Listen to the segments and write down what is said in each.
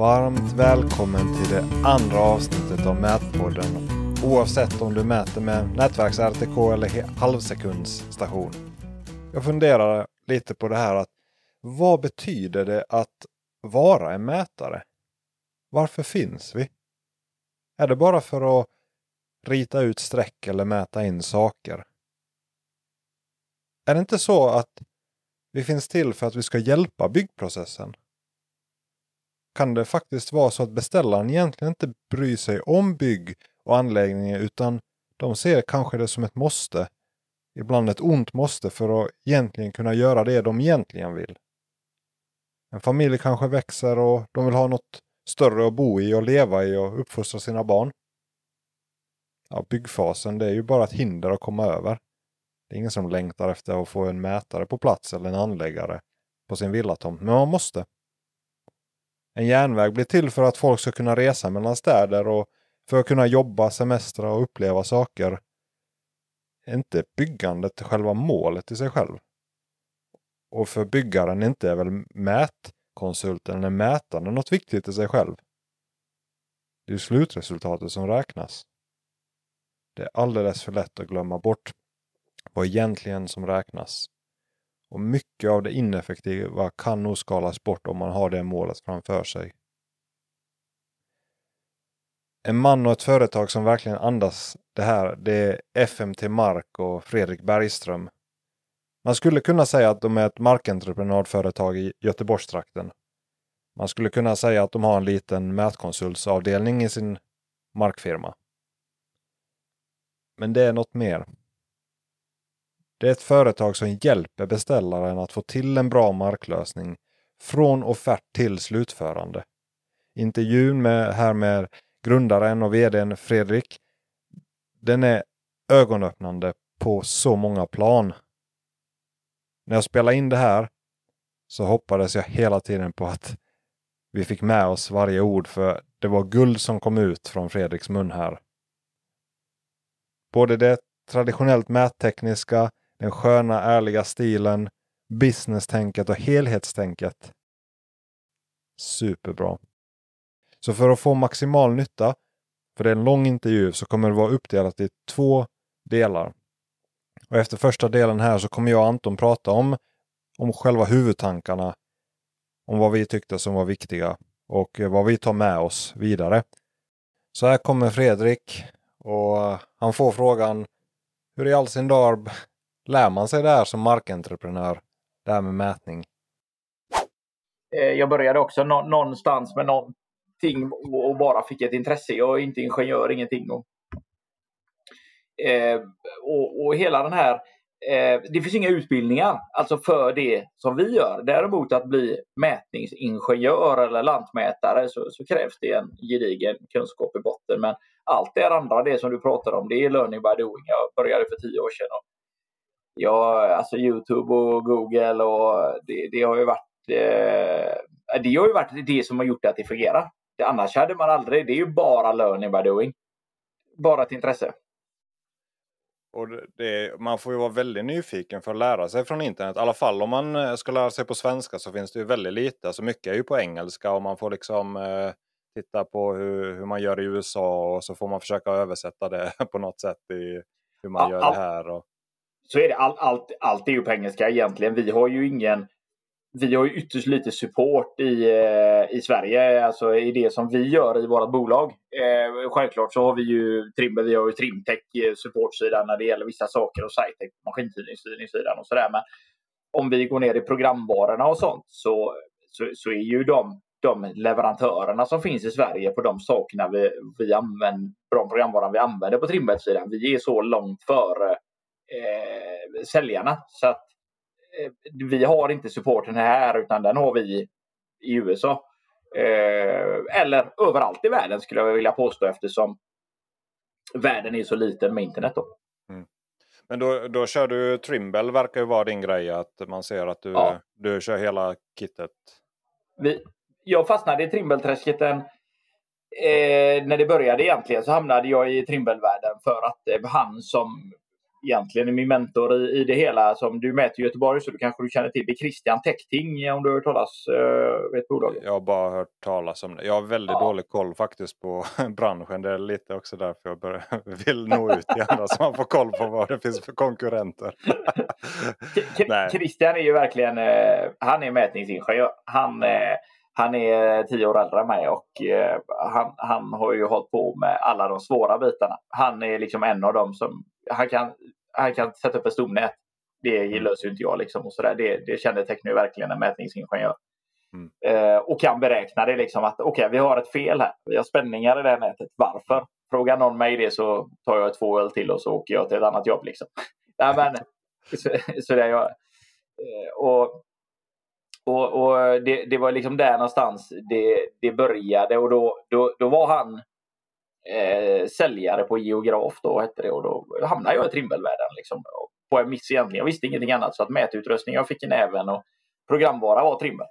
Varmt välkommen till det andra avsnittet av Mätpodden. Oavsett om du mäter med nätverks-RTK eller halvsekundsstation. Jag funderar lite på det här att vad betyder det att vara en mätare? Varför finns vi? Är det bara för att rita ut streck eller mäta in saker? Är det inte så att vi finns till för att vi ska hjälpa byggprocessen? Kan det faktiskt vara så att beställaren egentligen inte bryr sig om bygg och anläggningar utan de ser kanske det som ett måste. Ibland ett ont måste för att egentligen kunna göra det de egentligen vill. En familj kanske växer och de vill ha något större att bo i och leva i och uppfostra sina barn. Ja, byggfasen det är ju bara ett hinder att komma över. Det är ingen som längtar efter att få en mätare på plats eller en anläggare på sin villatomt, men man måste. En järnväg blir till för att folk ska kunna resa mellan städer och för att kunna jobba, semestra och uppleva saker. Är inte byggandet själva målet i sig själv? Och för byggaren inte är väl mätkonsulten eller mätaren något viktigt i sig själv? Det är ju slutresultatet som räknas. Det är alldeles för lätt att glömma bort vad egentligen som räknas. Och mycket av det ineffektiva kan nog skalas bort om man har det målet framför sig. En man och ett företag som verkligen andas det här det är FMT Mark och Fredrik Bergström. Man skulle kunna säga att de är ett markentreprenadföretag i Göteborgstrakten. Man skulle kunna säga att de har en liten mätkonsultsavdelning i sin markfirma. Men det är något mer. Det är ett företag som hjälper beställaren att få till en bra marklösning från offert till slutförande. Intervjun med, här med grundaren och vdn Fredrik, den är ögonöppnande på så många plan. När jag spelade in det här så hoppades jag hela tiden på att vi fick med oss varje ord för det var guld som kom ut från Fredriks mun här. Både det traditionellt mättekniska den sköna ärliga stilen, business-tänket och helhetstänket. Superbra. Så för att få maximal nytta, för det är en lång intervju, så kommer det vara uppdelat i två delar. Och efter första delen här så kommer jag och Anton prata om, om själva huvudtankarna. Om vad vi tyckte som var viktiga och vad vi tar med oss vidare. Så här kommer Fredrik och han får frågan Hur i all sin dar Lär man sig det här som markentreprenör? Det här med mätning? Eh, jag började också någonstans med någonting och bara fick ett intresse. Jag är inte ingenjör, ingenting. Och, eh, och, och hela den här eh, det finns inga utbildningar alltså för det som vi gör. Däremot att bli mätningsingenjör eller lantmätare så, så, krävs det en gedigen kunskap i botten. Men allt det andra, det som du pratar om, det är learning by doing. Jag började för tio år sedan och ja, alltså Youtube och Google och det, det har ju varit eh, det har ju varit det som har gjort att det fungerar. Det, annars hade man aldrig, det är ju bara learning by doing. Bara ett intresse. Och det, man får ju vara väldigt nyfiken för att lära sig från internet. I alla fall om man eh, ska lära sig på svenska så finns det ju väldigt lite. Alltså mycket är ju på engelska och man får liksom eh, titta på hur, hur man gör i USA och så får man försöka översätta det på något sätt i hur man ja, gör det här. Och så är det. All, allt, allt är ju på engelska egentligen. Vi har ju ingen vi har ju ytterst lite support i, eh, i Sverige, alltså i det som vi gör i vårt bolag. Eh, självklart så har vi ju, Trim, vi har ju Trimtech eh, supportsidan när det gäller vissa saker och Sitec maskintidningssidan och sådär. Men om vi går ner i programvarorna och sånt så, så, så, är ju de, de leverantörerna som finns i Sverige på de sakerna vi, vi använder, de programvaran vi använder på Trimbergssidan, vi är så långt före eh, säljarna. Så att eh, vi har inte supporten här utan den har vi i USA. Eh, eller överallt i världen skulle jag vilja påstå eftersom världen är så liten med internet. Då. Mm. Men då, då kör du Trimble verkar ju vara din grej att man ser att du, ja. du kör hela kittet. Vi, jag fastnade i Trimble-träsket eh, när det började egentligen så hamnade jag i Trimble-världen för att eh, han som egentligen min mentor i, i det hela. Som du mäter i Göteborg så du kanske du känner till. Det är Christian Techting om du har hört talas uh, vet bolaget. Jag har bara hört talas om det. Jag har väldigt ja. dålig koll faktiskt på branschen. Det är lite också därför jag börjar, vill nå ut till andra så man får koll på vad det finns för konkurrenter. Christian är ju verkligen, uh, han är mätningsingenjör. Han uh, han är tio år äldre än mig och eh, han, han har ju hållit på med alla de svåra bitarna. Han är liksom en av dem som han kan, han kan sätta upp ett stomnät. Det mm. löser ju inte jag liksom och sådär. Det, det kännetecknar ju verkligen en mätningsingenjör. Mm. Eh, och kan beräkna det liksom att okej, okay, vi har ett fel här. Vi har spänningar i det här nätet. Varför? Frågar någon mig det så tar jag två öl till och så åker jag till ett annat jobb liksom. Nej, men, så, så det jag, eh, och och, och det, det, var liksom där någonstans det, det började och då, då, då var han eh, säljare på Geograf då hette det och då hamnade jag i trimmelvärlden. Liksom, på en miss egentligen. Jag visste ingenting annat så att mätutrustning jag fick i näven och programvara var trimmer.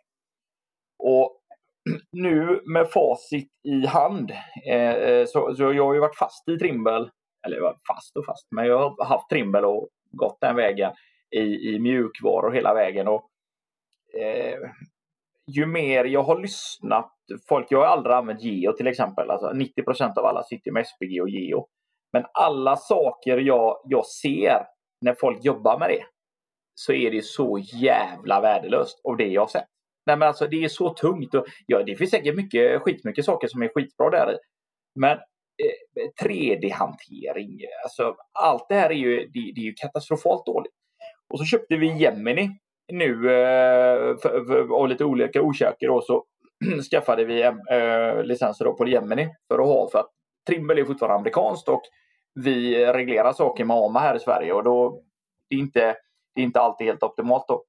Och nu med facit i hand eh, så, så jag har ju varit fast i Trimble. Eller fast och fast, men jag har haft Trimble och gått den vägen i, i mjukvaror hela vägen. Och eh, ju mer jag har lyssnat, folk, jag har aldrig använt Geo till exempel, alltså 90% av alla sitter med SPG och Geo. Men alla saker jag, jag ser när folk jobbar med det så är det så jävla värdelöst av det jag har sett. Nej, men alltså, det är så tungt. Och, ja, det finns säkert mycket, skitmycket saker som är skitbra där i. Men eh, 3D-hantering, alltså, allt det här är ju, det, det är ju katastrofalt dåligt. Och så köpte vi Gemini nu eh, för, för, av lite olika orsaker då, så skaffade vi eh, licenser då på Gemini för att ha för att Trimble är fortfarande amerikanskt och vi reglerar saker med AMA här i Sverige och då det är inte, det är inte alltid helt optimalt då.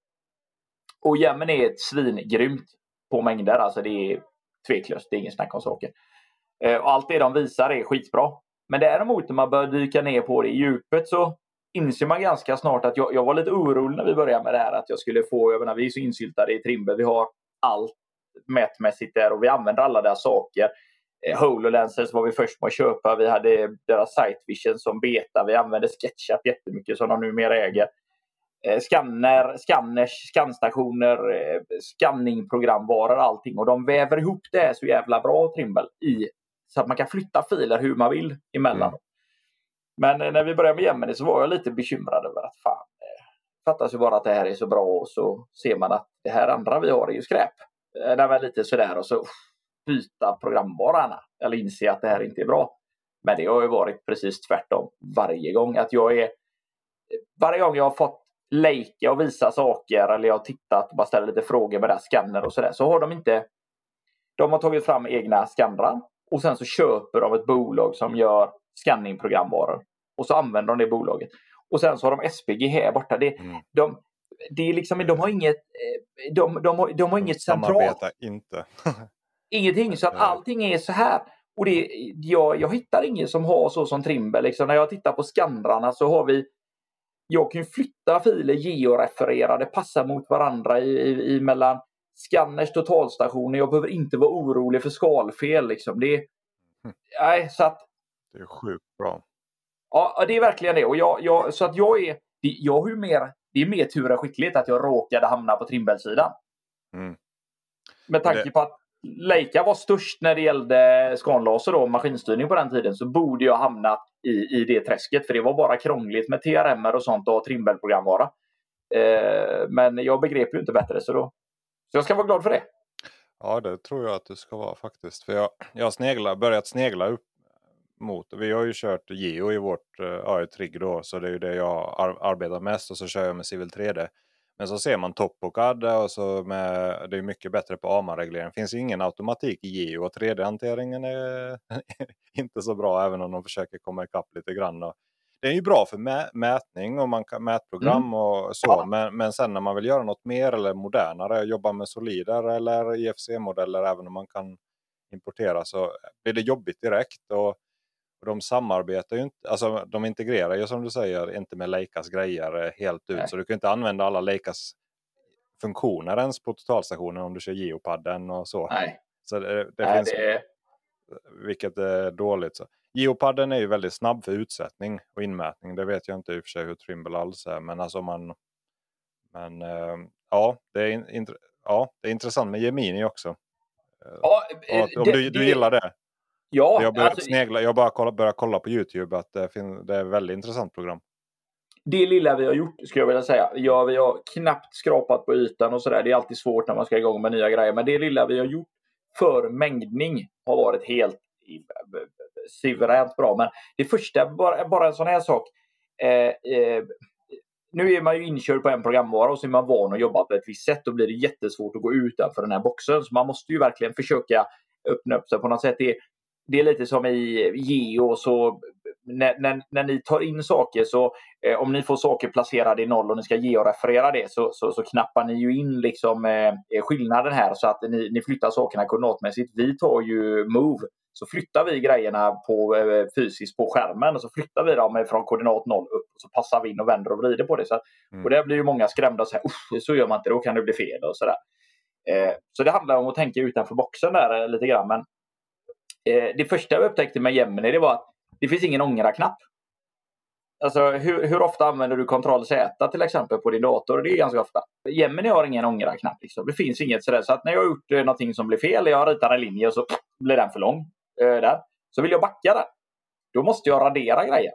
Och Gemini är ett svingrymt på mängder, alltså det är tveklöst, det är ingen snack om saker. Eh, och allt det de visar är skitbra. Men däremot när man börjar dyka ner på det i djupet så inser man ganska snart att jag, jag var lite orolig när vi började med det här att jag skulle få, jag menar vi är så insyltade i Trimble, vi har allt mätmässigt där och vi använder alla deras saker. Eh, HoloLenses var vi först med att köpa, vi hade deras Sightvision som beta, vi använde SketchUp jättemycket som de numera äger. Eh, scanner, scanners, skannstationer, eh, scanningprogramvaror, skanningprogramvaror, allting och de väver ihop det så jävla bra Trimble i så att man kan flytta filer hur man vill emellan. Mm. Men eh, när vi började med Gemini så var jag lite bekymrad över att fan, eh, fattas ju bara att det här är så bra och så ser man att det här andra vi har är ju skräp. Eh, det var lite sådär och så byta programvarorna eller inse att det här inte är bra. Men det har ju varit precis tvärtom varje gång. Att jag är, varje gång jag har fått lejka och visa saker eller jag har tittat och bara ställt lite frågor med deras skanner och sådär så har de inte de har tagit fram egna skannrar och sen så köper de ett bolag som gör scanningprogramvaror och så använder de det bolaget. Och sen så har de SPG här borta. Det, mm. de, det är liksom, de har inget, eh, de, de, har, de har inget centralt. inte. Ingenting, så att allting är så här. Och det, jag, jag hittar ingen som har så som Trimble. Liksom, när jag tittar på skannrarna så har vi jag kan flytta filer georefererade, passa mot varandra i, i, i mellan skanners totalstationer. Jag behöver inte vara orolig för skalfel. Liksom. Det, mm. nej, så att, det är sjukt bra. Ja, det är verkligen det. Och jag, jag, så att jag är, jag har mer, det är mer tur än skicklighet att jag råkade hamna på trimble-sidan. Mm. Med tanke det... på att Leica var störst när det gällde skanlaser och maskinstyrning på den tiden så borde jag hamnat i, i det träsket för det var bara krångligt med TRM och sånt och Trimble-programvara. Eh, men jag begrep ju inte bättre så då. Så jag ska vara glad för det. Ja det tror jag att du ska vara faktiskt. För jag, jag har börjat snegla upp mot. Vi har ju kört Geo i vårt ja, trigg då, så det är ju det jag ar arbetar mest och så kör jag med Civil 3D. Men så ser man TopOCAD och så med, det är mycket bättre på AMA-reglering. Det finns ju ingen automatik i Geo och 3D-hanteringen är inte så bra även om de försöker komma ikapp lite grann. Och det är ju bra för mä mätning och man kan mätprogram mm. och så. Ja. Men, men sen när man vill göra något mer eller modernare, jobba med solider eller IFC-modeller även om man kan importera så blir det jobbigt direkt. Och och de samarbetar ju inte, alltså de integrerar ju som du säger inte med Leicas grejer eh, helt ut. Nej. Så du kan inte använda alla Leicas funktioner ens på totalstationen om du kör geopadden och så. Nej. Så det, det Nej, finns, det... Vilket är dåligt. Så. Geopadden är ju väldigt snabb för utsättning och inmätning. Det vet jag inte i och för sig hur Trimble alls är. Men alltså man... Men äh, ja, det är, in, ja, det är intressant med Gemini också. Ja, och, om det, du, du gillar det? Ja, jag börjar alltså, snegla, jag bara kolla, börjar kolla på Youtube att det, fin, det är ett väldigt intressant program. Det lilla vi har gjort skulle jag vilja säga. Ja, vi har knappt skrapat på ytan och sådär. Det är alltid svårt när man ska igång med nya grejer. Men det lilla vi har gjort för mängdning har varit helt suveränt bra. Men det första, bara, bara en sån här sak. Eh, eh, nu är man ju inkörd på en programvara och så är man van att jobba på ett visst sätt. Då blir det jättesvårt att gå utanför den här boxen. Så man måste ju verkligen försöka öppna upp sig på något sätt. Det, det är lite som i Geo. Så när, när, när ni tar in saker så eh, om ni får saker placerade i noll och ni ska georeferera det så, så, så knappar ni ju in liksom eh, skillnaden här så att ni, ni flyttar sakerna koordinatmässigt. Vi tar ju move så flyttar vi grejerna på, eh, fysiskt på skärmen och så flyttar vi dem från koordinat 0 upp och så passar vi in och vänder och vrider på det. Så, mm. Och där blir ju många skrämda och säger så gör man inte, då kan det bli fel och sådär. Eh, så det handlar om att tänka utanför boxen där eh, lite grann. Men eh, Eh, det första jag upptäckte med Gemini det var att det finns ingen ångra-knapp. Alltså hur, hur, ofta använder du Ctrl Z till exempel på din dator? Det är ganska ofta. Gemini har ingen ångra-knapp. Liksom. Det finns inget sådär. Så att när jag har gjort eh, någonting som blir fel, jag ritar en linje och så blir den för lång. Eh, där. Så vill jag backa den. Då måste jag radera grejer.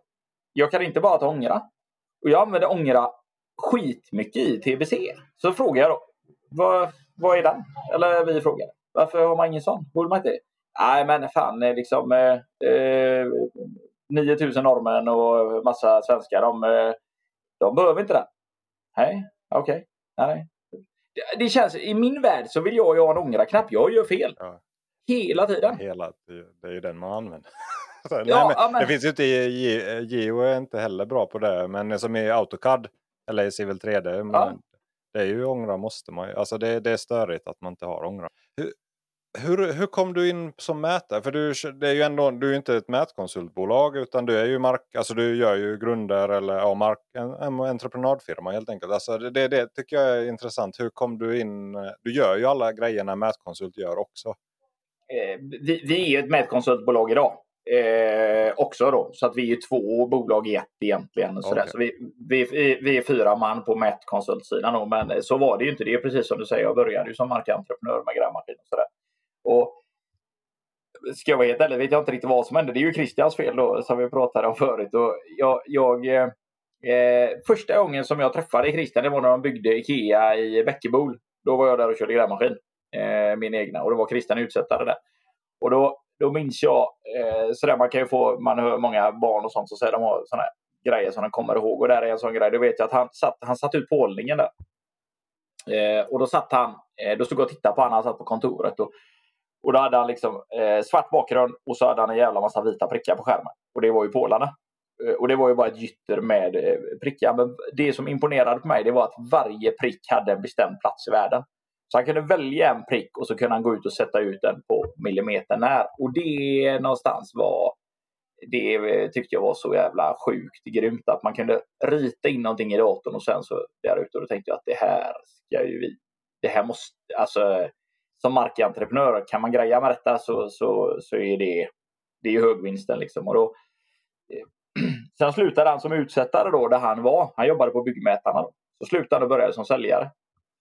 Jag kan inte bara ta ångra. Och jag använder ångra skitmycket i TBC. Så frågar jag då. Vad, vad är den? Eller vi frågar. Varför har man ingen sån? Borde man inte det? Nej men fan liksom eh, eh, 9000 norrmän och massa svenskar. De, eh, de behöver inte den. Nej, okej. Okay. Nej. Det, det, känns, i min värld så vill jag ju ha en ångra-knapp. Jag gör fel. Ja. Hela tiden. Hela, det är ju den man använder. ja, Nej, men, men... Det finns ju inte, Geo är inte heller bra på det. Men som i AutoCAD eller i Civil 3D. Ja. Det är ju ångra måste man ju. Alltså det, det är störigt att man inte har ångra. Hur, hur, hur kom du in som mätare? För du, det är ju ändå, du är inte ett mätkonsultbolag utan du är ju mark, alltså du gör ju grunder eller ja, mark, en, en entreprenadfirma helt enkelt. Alltså det, det tycker jag är intressant. Hur kom du in? Du gör ju alla grejerna mätkonsult gör också. Eh, vi, vi är ett mätkonsultbolag idag. Eh, också då. Så att vi är två bolag i ett egentligen. Okay. Så vi, vi, vi är fyra man på mätkonsultsidan. Då, men så var det ju inte. Det är precis som du säger. Jag började ju som markentreprenör med grävmaskin och sådär. Och ska jag vara helt ärlig vet jag inte riktigt vad som hände. Det är ju Christians fel då som vi pratade om förut. Och jag, jag eh, eh, första gången som jag träffade Christian det var när de byggde Ikea i Bäckebol. Då var jag där och körde grävmaskin. Eh, min egna. Och då var Christian utsättare där. Och då, då minns jag, eh, sådär man kan ju få, man hör många barn och sånt som säger de har sådana grejer som de kommer ihåg. Och där är en sån grej, då vet jag att han satt, han satt ut pålningen där. Eh, och då satt han, eh, då stod jag och tittade på honom, han satt på kontoret. Och, och då hade han liksom eh, svart bakgrund och så hade han en jävla massa vita prickar på skärmen. Och det var ju pålarna. Eh, och det var ju bara ett gytter med eh, prickar. Men det som imponerade på mig det var att varje prick hade en bestämd plats i världen. Så han kunde välja en prick och så kunde han gå ut och sätta ut den på millimeter när. Och det någonstans var det eh, tyckte jag var så jävla sjukt grymt att man kunde rita in någonting i datorn och sen så där ute och då tänkte jag att det här ska ju vi. Det här måste, alltså som markentreprenör, kan man greja med detta så, så, så är det, det är högvinsten. Liksom. Och då, eh, sen slutade han som utsättare då, där han var. Han jobbade på byggmätarna. Då. Så slutade han och började som säljare.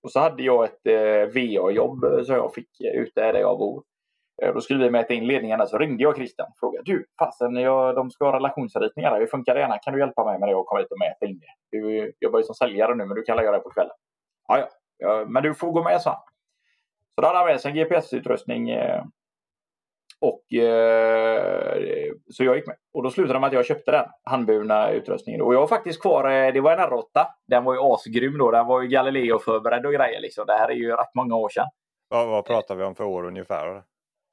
Och så hade jag ett eh, VA-jobb eh, som jag fick eh, ute där jag bor. Då skulle vi mäta in ledningarna så ringde jag Christian och frågade du, fasen jag, de ska ha relationsritningar hur funkar det gärna? Kan du hjälpa mig med det och komma hit och mäta in det? Du jobbar ju som säljare nu men du kan göra det på kvällen. Ja, ja, men du får gå med, sa han. Så då hade han med sig en GPS-utrustning. Eh, och, eh, så jag gick med. Och då slutade det med att jag köpte den handburna utrustningen. Och jag har faktiskt kvar, eh, det var en R8. Den var ju asgrym då. Den var ju Galileo förberedd och grejer. Liksom. Det här är ju rätt många år sedan. Vad, vad pratar vi om för år ungefär?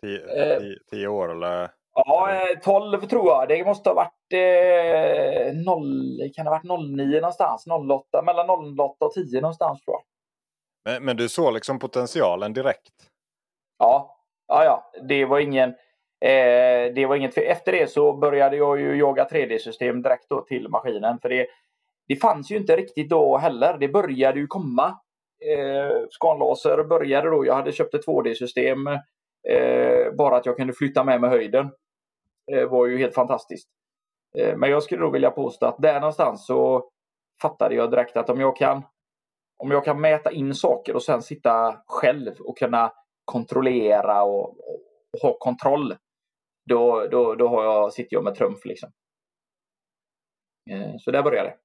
Tio, tio, tio år eller? Ja, 12 tror jag. Det måste ha varit eh, 0, kan det ha varit 09 någonstans. 08, mellan 08 och 10 någonstans tror jag. Men, men du såg liksom potentialen direkt? Ja, ja, ja. det var ingen... Eh, det var inget Efter det så började jag ju jaga 3D-system direkt då till maskinen. För det, det fanns ju inte riktigt då heller. Det började ju komma. Eh, skanlaser började då. Jag hade köpt ett 2D-system. Eh, bara att jag kunde flytta med mig höjden. eh, var ju helt fantastiskt. Eh, men jag skulle då vilja påstå att där någonstans så fattade jag direkt att om jag kan om jag kan mäta in saker och sen sitta själv och kunna kontrollera och, och ha kontroll. Då, då, då har jag, sitter jag med trumf liksom. Eh, så där började det.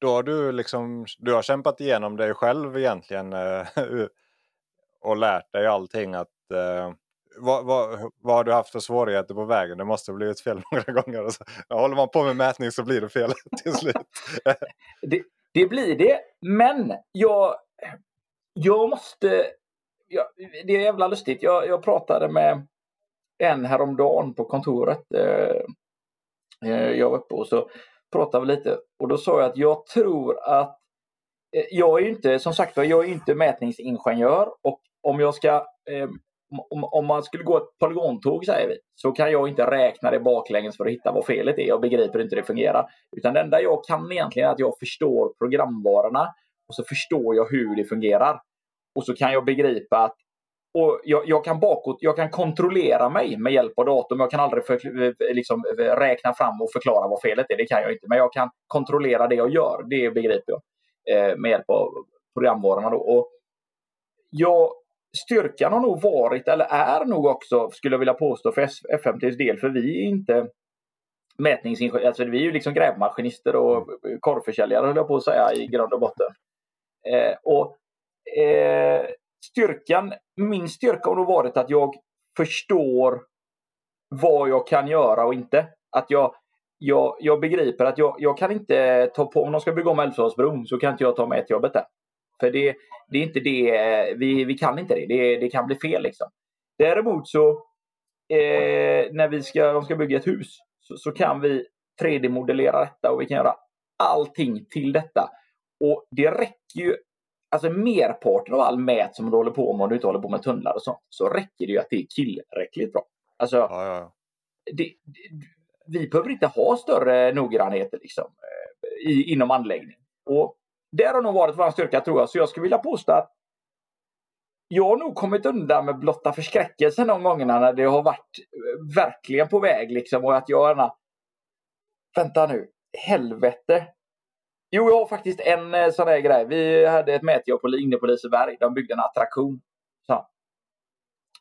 Då har du liksom, du har kämpat igenom dig själv egentligen eh, och lärt dig allting att vad, vad, vad har du haft för svårigheter på vägen? Det måste ha blivit fel några gånger. Och så, håller man på med mätning så blir det fel till slut. det, det, blir det, men jag, jag måste... Jag, det är jävla lustigt. Jag, jag pratade med en häromdagen på kontoret. Eh, eh, jag var uppe och så pratade vi lite och då sa jag att jag tror att eh, jag är inte, som sagt jag är inte mätningsingenjör och om jag ska eh, om, om man skulle gå ett polygontåg säger vi, så kan jag inte räkna det baklänges för att hitta vad felet är. Jag begriper inte hur det fungerar. Utan det enda jag kan egentligen är att jag förstår programvarorna och så förstår jag hur det fungerar. Och så kan jag begripa att och jag, jag, kan bakåt, jag kan kontrollera mig med hjälp av datorn. Jag kan aldrig för, eh, eh, liksom, eh, räkna fram och förklara vad felet är. Det kan jag inte. Men jag kan kontrollera det jag gör. Det begriper jag. Eh, med hjälp av programvarorna. Då. Och jag styrkan har nog varit, eller är nog också, skulle jag vilja påstå, för FMTs del, för vi är inte mätningsingenjörer, alltså vi är ju liksom grävmaskinister och korvförsäljare höll jag på att säga i grund och botten. Eh, och eh, styrkan, min styrka har nog varit att jag förstår vad jag kan göra och inte. Att jag, jag, jag begriper att jag, jag kan inte ta på, om de ska bygga om Älvsborgsbron så kan inte jag ta med ett jobbet där. För det, det är inte det, vi, vi kan inte det. det. det. kan bli fel liksom. Däremot så eh, när vi ska, de ska bygga ett hus så, så kan vi 3D-modellera detta och vi kan göra allting till detta. Och det räcker ju, alltså merparten av all mät som du håller på med om du inte håller på med tunnlar och sånt, så räcker det ju att det är tillräckligt bra. Alltså, ja, ja. Det, det, vi behöver inte ha större noggrannheter liksom, eh, i, inom anläggning. Och det har nog varit vår styrka tror jag. Så jag skulle vilja påstå att jag har nog kommit undan med blotta förskräckelsen de gångerna när det har varit eh, verkligen på väg liksom och att jag gärna... Vänta nu, helvete. Jo, jag har faktiskt en eh, sån där grej. Vi hade ett mätjobb inne på Liseberg. De byggde en attraktion. Så.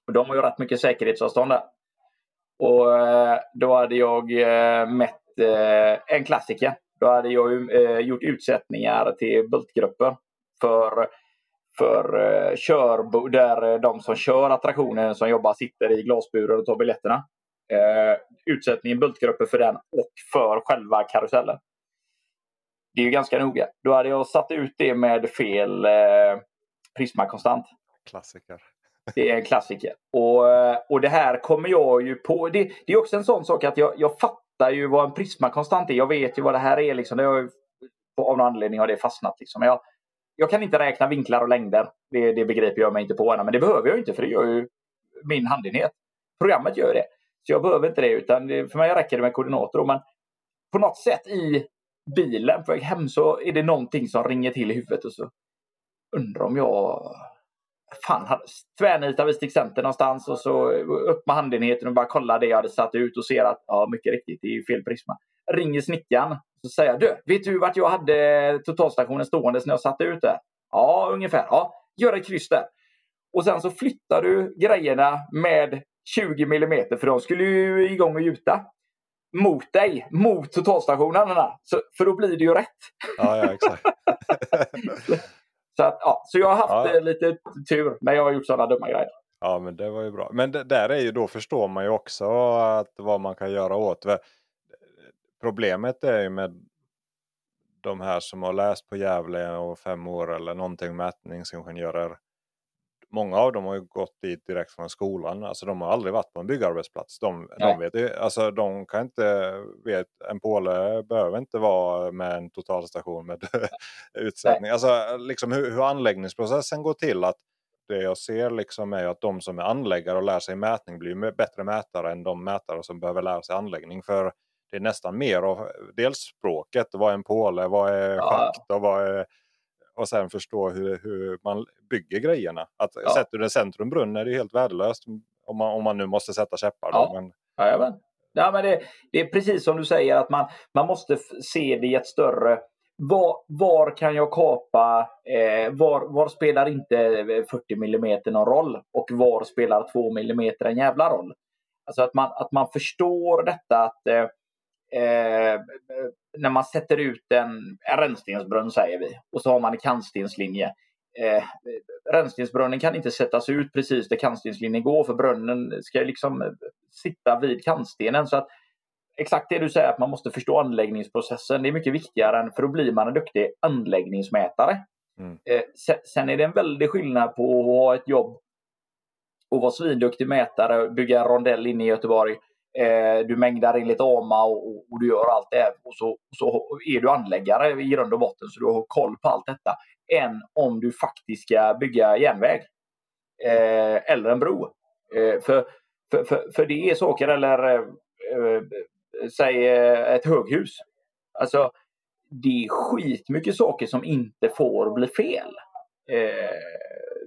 Och de har ju rätt mycket säkerhetsavstånd där. Och eh, då hade jag mätt en klassiker. Då hade jag eh, gjort utsättningar till bultgrupper för, för eh, kör, där eh, de som kör attraktionen som jobbar sitter i glasburar och tar biljetterna. Eh, utsättningen bultgrupper för den och för själva karusellen. Det är ju ganska noga. Då hade jag satt ut det med fel eh, Prisma konstant. Klassiker. Det är en klassiker. Och, eh, och det här kommer jag ju på. Det, det är också en sån sak att jag, jag fattar fattar ju vad en prismakonstant är. Jag vet ju vad det här är. Liksom. Det har, av någon anledning har det fastnat. Liksom. Jag, jag kan inte räkna vinklar och längder. Det, det begriper jag mig inte på ännu. Men det behöver jag inte för det gör ju min handenhet. Programmet gör det. Så jag behöver inte det. Utan för mig räcker det med koordinater. Men på något sätt i bilen på väg hem så är det någonting som ringer till i huvudet. Och så undrar om jag fan, tvärnita vid stickcenter någonstans och så upp med handenheten och bara kolla det jag hade satt ut och ser att ja, mycket riktigt, det är fel prisma. Ringer snickaren så säger jag, du, vet du vart jag hade totalstationen stående när jag satte ut det? Ja, ungefär. Ja, gör ett kryss där. Och sen så flyttar du grejerna med 20 millimeter för de skulle ju igång och gjuta mot dig, mot totalstationerna. Så, för då blir det ju rätt. Ja, ja exakt. Så, att, ja, så jag har haft ja. Eh, lite tur när jag har gjort sådana dumma grejer. Ja men det var ju bra. Men det, där är ju då förstår man ju också att vad man kan göra åt. Problemet är ju med de här som har läst på Gävle och fem år eller någonting mätningsingenjörer många av dem har ju gått dit direkt från skolan. Alltså de har aldrig varit på en byggarbetsplats. De, de vet, alltså, de kan inte, vet, en påle behöver inte vara med en totalstation med utsättning. Alltså liksom hur, hur anläggningsprocessen går till. att det jag ser liksom är att de som är anläggare och lär sig mätning blir bättre mätare än de mätare som behöver lära sig anläggning. För det är nästan mer av dels språket, vad är en påle, vad är schakt och vad är och sen förstå hur, hur man bygger grejerna. Att ja. Sätter du en centrumbrunn är det helt värdelöst om man, om man nu måste sätta käppar. Ja. Men... Jajamän. Ja, men det, det, är precis som du säger att man, man måste se det i ett större var, var kan jag kapa? Eh, var, var spelar inte 40 mm någon roll? Och var spelar 2 mm en jävla roll? Alltså att man, att man förstår detta att eh, eh, när man sätter ut en, en rännstensbrunn säger vi och så har man en kantstenslinje. Eh, rännstensbrunnen kan inte sättas ut precis där kantstenslinjen går för brunnen ska liksom sitta vid kantstenen. Så att exakt det du säger, att man måste förstå anläggningsprocessen. Det är mycket viktigare än för då blir man en duktig anläggningsmätare. Mm. Eh, sen är det en väldig skillnad på att ha ett jobb och vara svinduktig mätare, bygga en rondell inne i Göteborg. Eh, du mängdar in lite AMA och, och, du gör allt det. Och så, så är du anläggare i grund och botten så du har koll på allt detta. Än om du faktiskt ska bygga järnväg. Eh, eller en bro. Eh, för, för, för, för, det är saker, eller eh, eh säg eh, ett höghus. Alltså, det är skitmycket saker som inte får bli fel. Eh,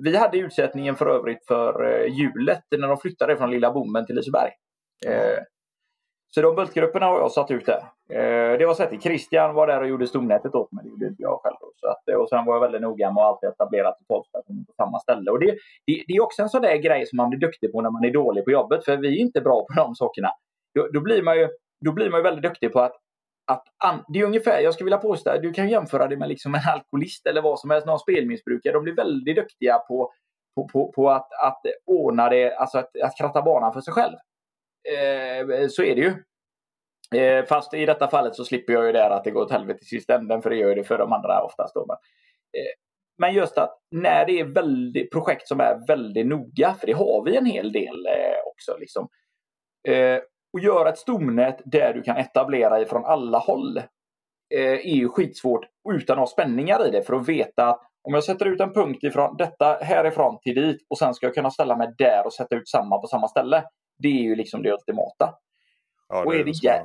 vi hade utsättningen för övrigt för eh, hjulet när de flyttade från Lilla Bommen till Liseberg. Eh, så de bultgrupperna har jag satt ut där. Eh, det var så att Christian var där och gjorde stomnätet åt mig. Det gjorde inte jag själv. Så att, eh, och sen var jag väldigt noga med att alltid etablera totalstationen på samma ställe. Och det, det, det, är också en sån där grej som man blir duktig på när man är dålig på jobbet. För vi är inte bra på de sakerna. Då, då blir man ju då blir man ju väldigt duktig på att, att an, det är ungefär, jag skulle vilja påstå, du kan jämföra det med liksom en alkoholist eller vad som helst, någon spelmissbrukare. De blir väldigt duktiga på, på, på, på att, att ordna det, alltså att, att kratta banan för sig själv. Eh, så är det ju. Eh, fast i detta fallet så slipper jag ju det att det går åt helvete i sista änden, för det gör ju det för de andra oftast. Då. Men, eh, men just att när det är väldigt, projekt som är väldigt noga, för det har vi en hel del eh, också. Liksom, eh, och göra ett stomnät där du kan etablera ifrån alla håll eh, är ju skitsvårt utan att ha spänningar i det för att veta att om jag sätter ut en punkt ifrån detta härifrån till dit och sen ska jag kunna ställa mig där och sätta ut samma på samma ställe. Det är ju liksom det ultimata. Ja, det och är det, det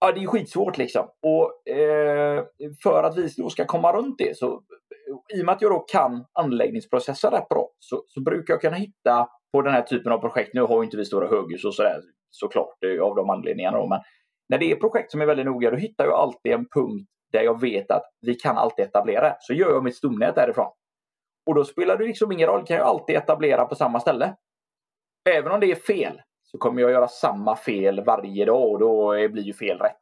ja, det är skitsvårt liksom. Och eh, för att vi då ska komma runt det så i och med att jag då kan anläggningsprocessen rätt bra så, så brukar jag kunna hitta på den här typen av projekt. Nu har inte vi stora höghus och sådär såklart av de anledningarna. Då. Men när det är projekt som är väldigt noga då hittar jag alltid en punkt där jag vet att vi kan alltid etablera. Så gör jag mitt stomnät därifrån. Och då spelar det liksom ingen roll, kan jag alltid etablera på samma ställe. Även om det är fel så kommer jag göra samma fel varje dag och då blir ju fel rätt.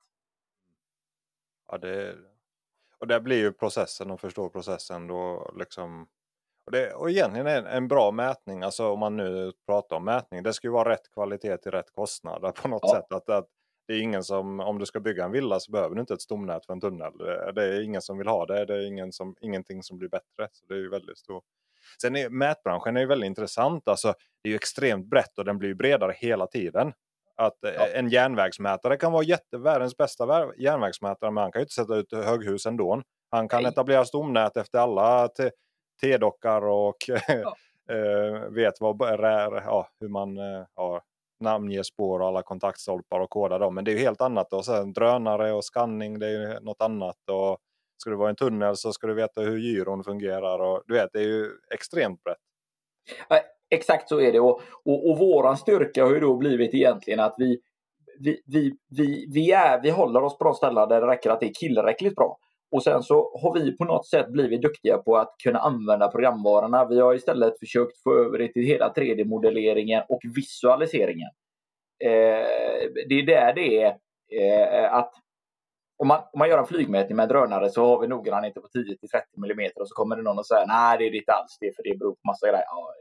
Ja, det... Och där blir ju processen och förstå processen då liksom och, det, och egentligen en, en bra mätning, alltså om man nu pratar om mätning, det ska ju vara rätt kvalitet till rätt kostnad på något ja. sätt. Att, att det är ingen som, om du ska bygga en villa så behöver du inte ett stomnät för en tunnel. Det är ingen som vill ha det, det är ingen som, ingenting som blir bättre. Så det är ju väldigt stor. Sen är mätbranschen är ju väldigt intressant, alltså det är ju extremt brett och den blir bredare hela tiden. Att ja. en järnvägsmätare kan vara jätte, världens bästa järnvägsmätare men han kan ju inte sätta ut höghus ändå. Han kan Nej. etablera stomnät efter alla T-dockar och ja. Eh, vet vad ja, hur man eh, ja, namnger spår och alla kontaktstolpar och kodar dem. Men det är ju helt annat. Och sen drönare och skanning, det är ju något annat. Och ska du vara i en tunnel så ska du veta hur gyron fungerar. Och, du vet, det är ju extremt brett. Exakt så är det. Och, och, och våran styrka har ju då blivit egentligen att vi, vi, vi, vi, vi, är, vi håller oss på de ställen där det räcker att det är tillräckligt bra. Och sen så har vi på något sätt blivit duktiga på att kunna använda programvarorna. Vi har istället försökt få över det till hela 3D-modelleringen och visualiseringen. Eh, det är där det är eh, att om man, om man gör en flygmätning med en drönare så har vi noggrannheter på 10 till 30 mm och så kommer det någon och säger nej det är det inte alls det för det beror på massa grejer. Ja,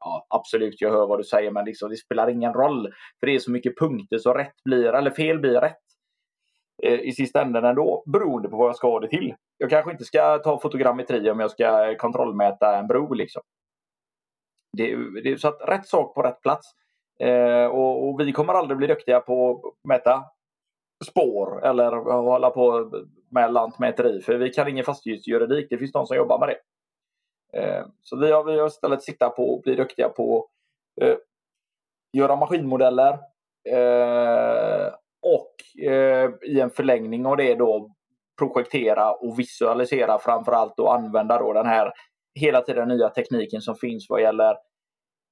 ja, absolut jag hör vad du säger men liksom, det spelar ingen roll för det är så mycket punkter så rätt blir eller fel blir rätt. Eh, i sista änden ändå beroende på vad jag ska ha det till. Jag kanske inte ska ta fotogrammetri om jag ska kontrollmäta en bro. Liksom. Det, det är så att rätt sak på rätt plats. Eh, och, och, vi kommer aldrig bli duktiga på att mäta spår eller hålla på med lantmäteri för vi kan ingen fastighetsjuridik. Det finns de som jobbar med det. Eh, så vi har, vi har istället siktat på att bli duktiga på att eh, göra maskinmodeller eh, och eh, i en förlängning av det då projektera och visualisera framförallt och använda då den här hela tiden nya tekniken som finns vad gäller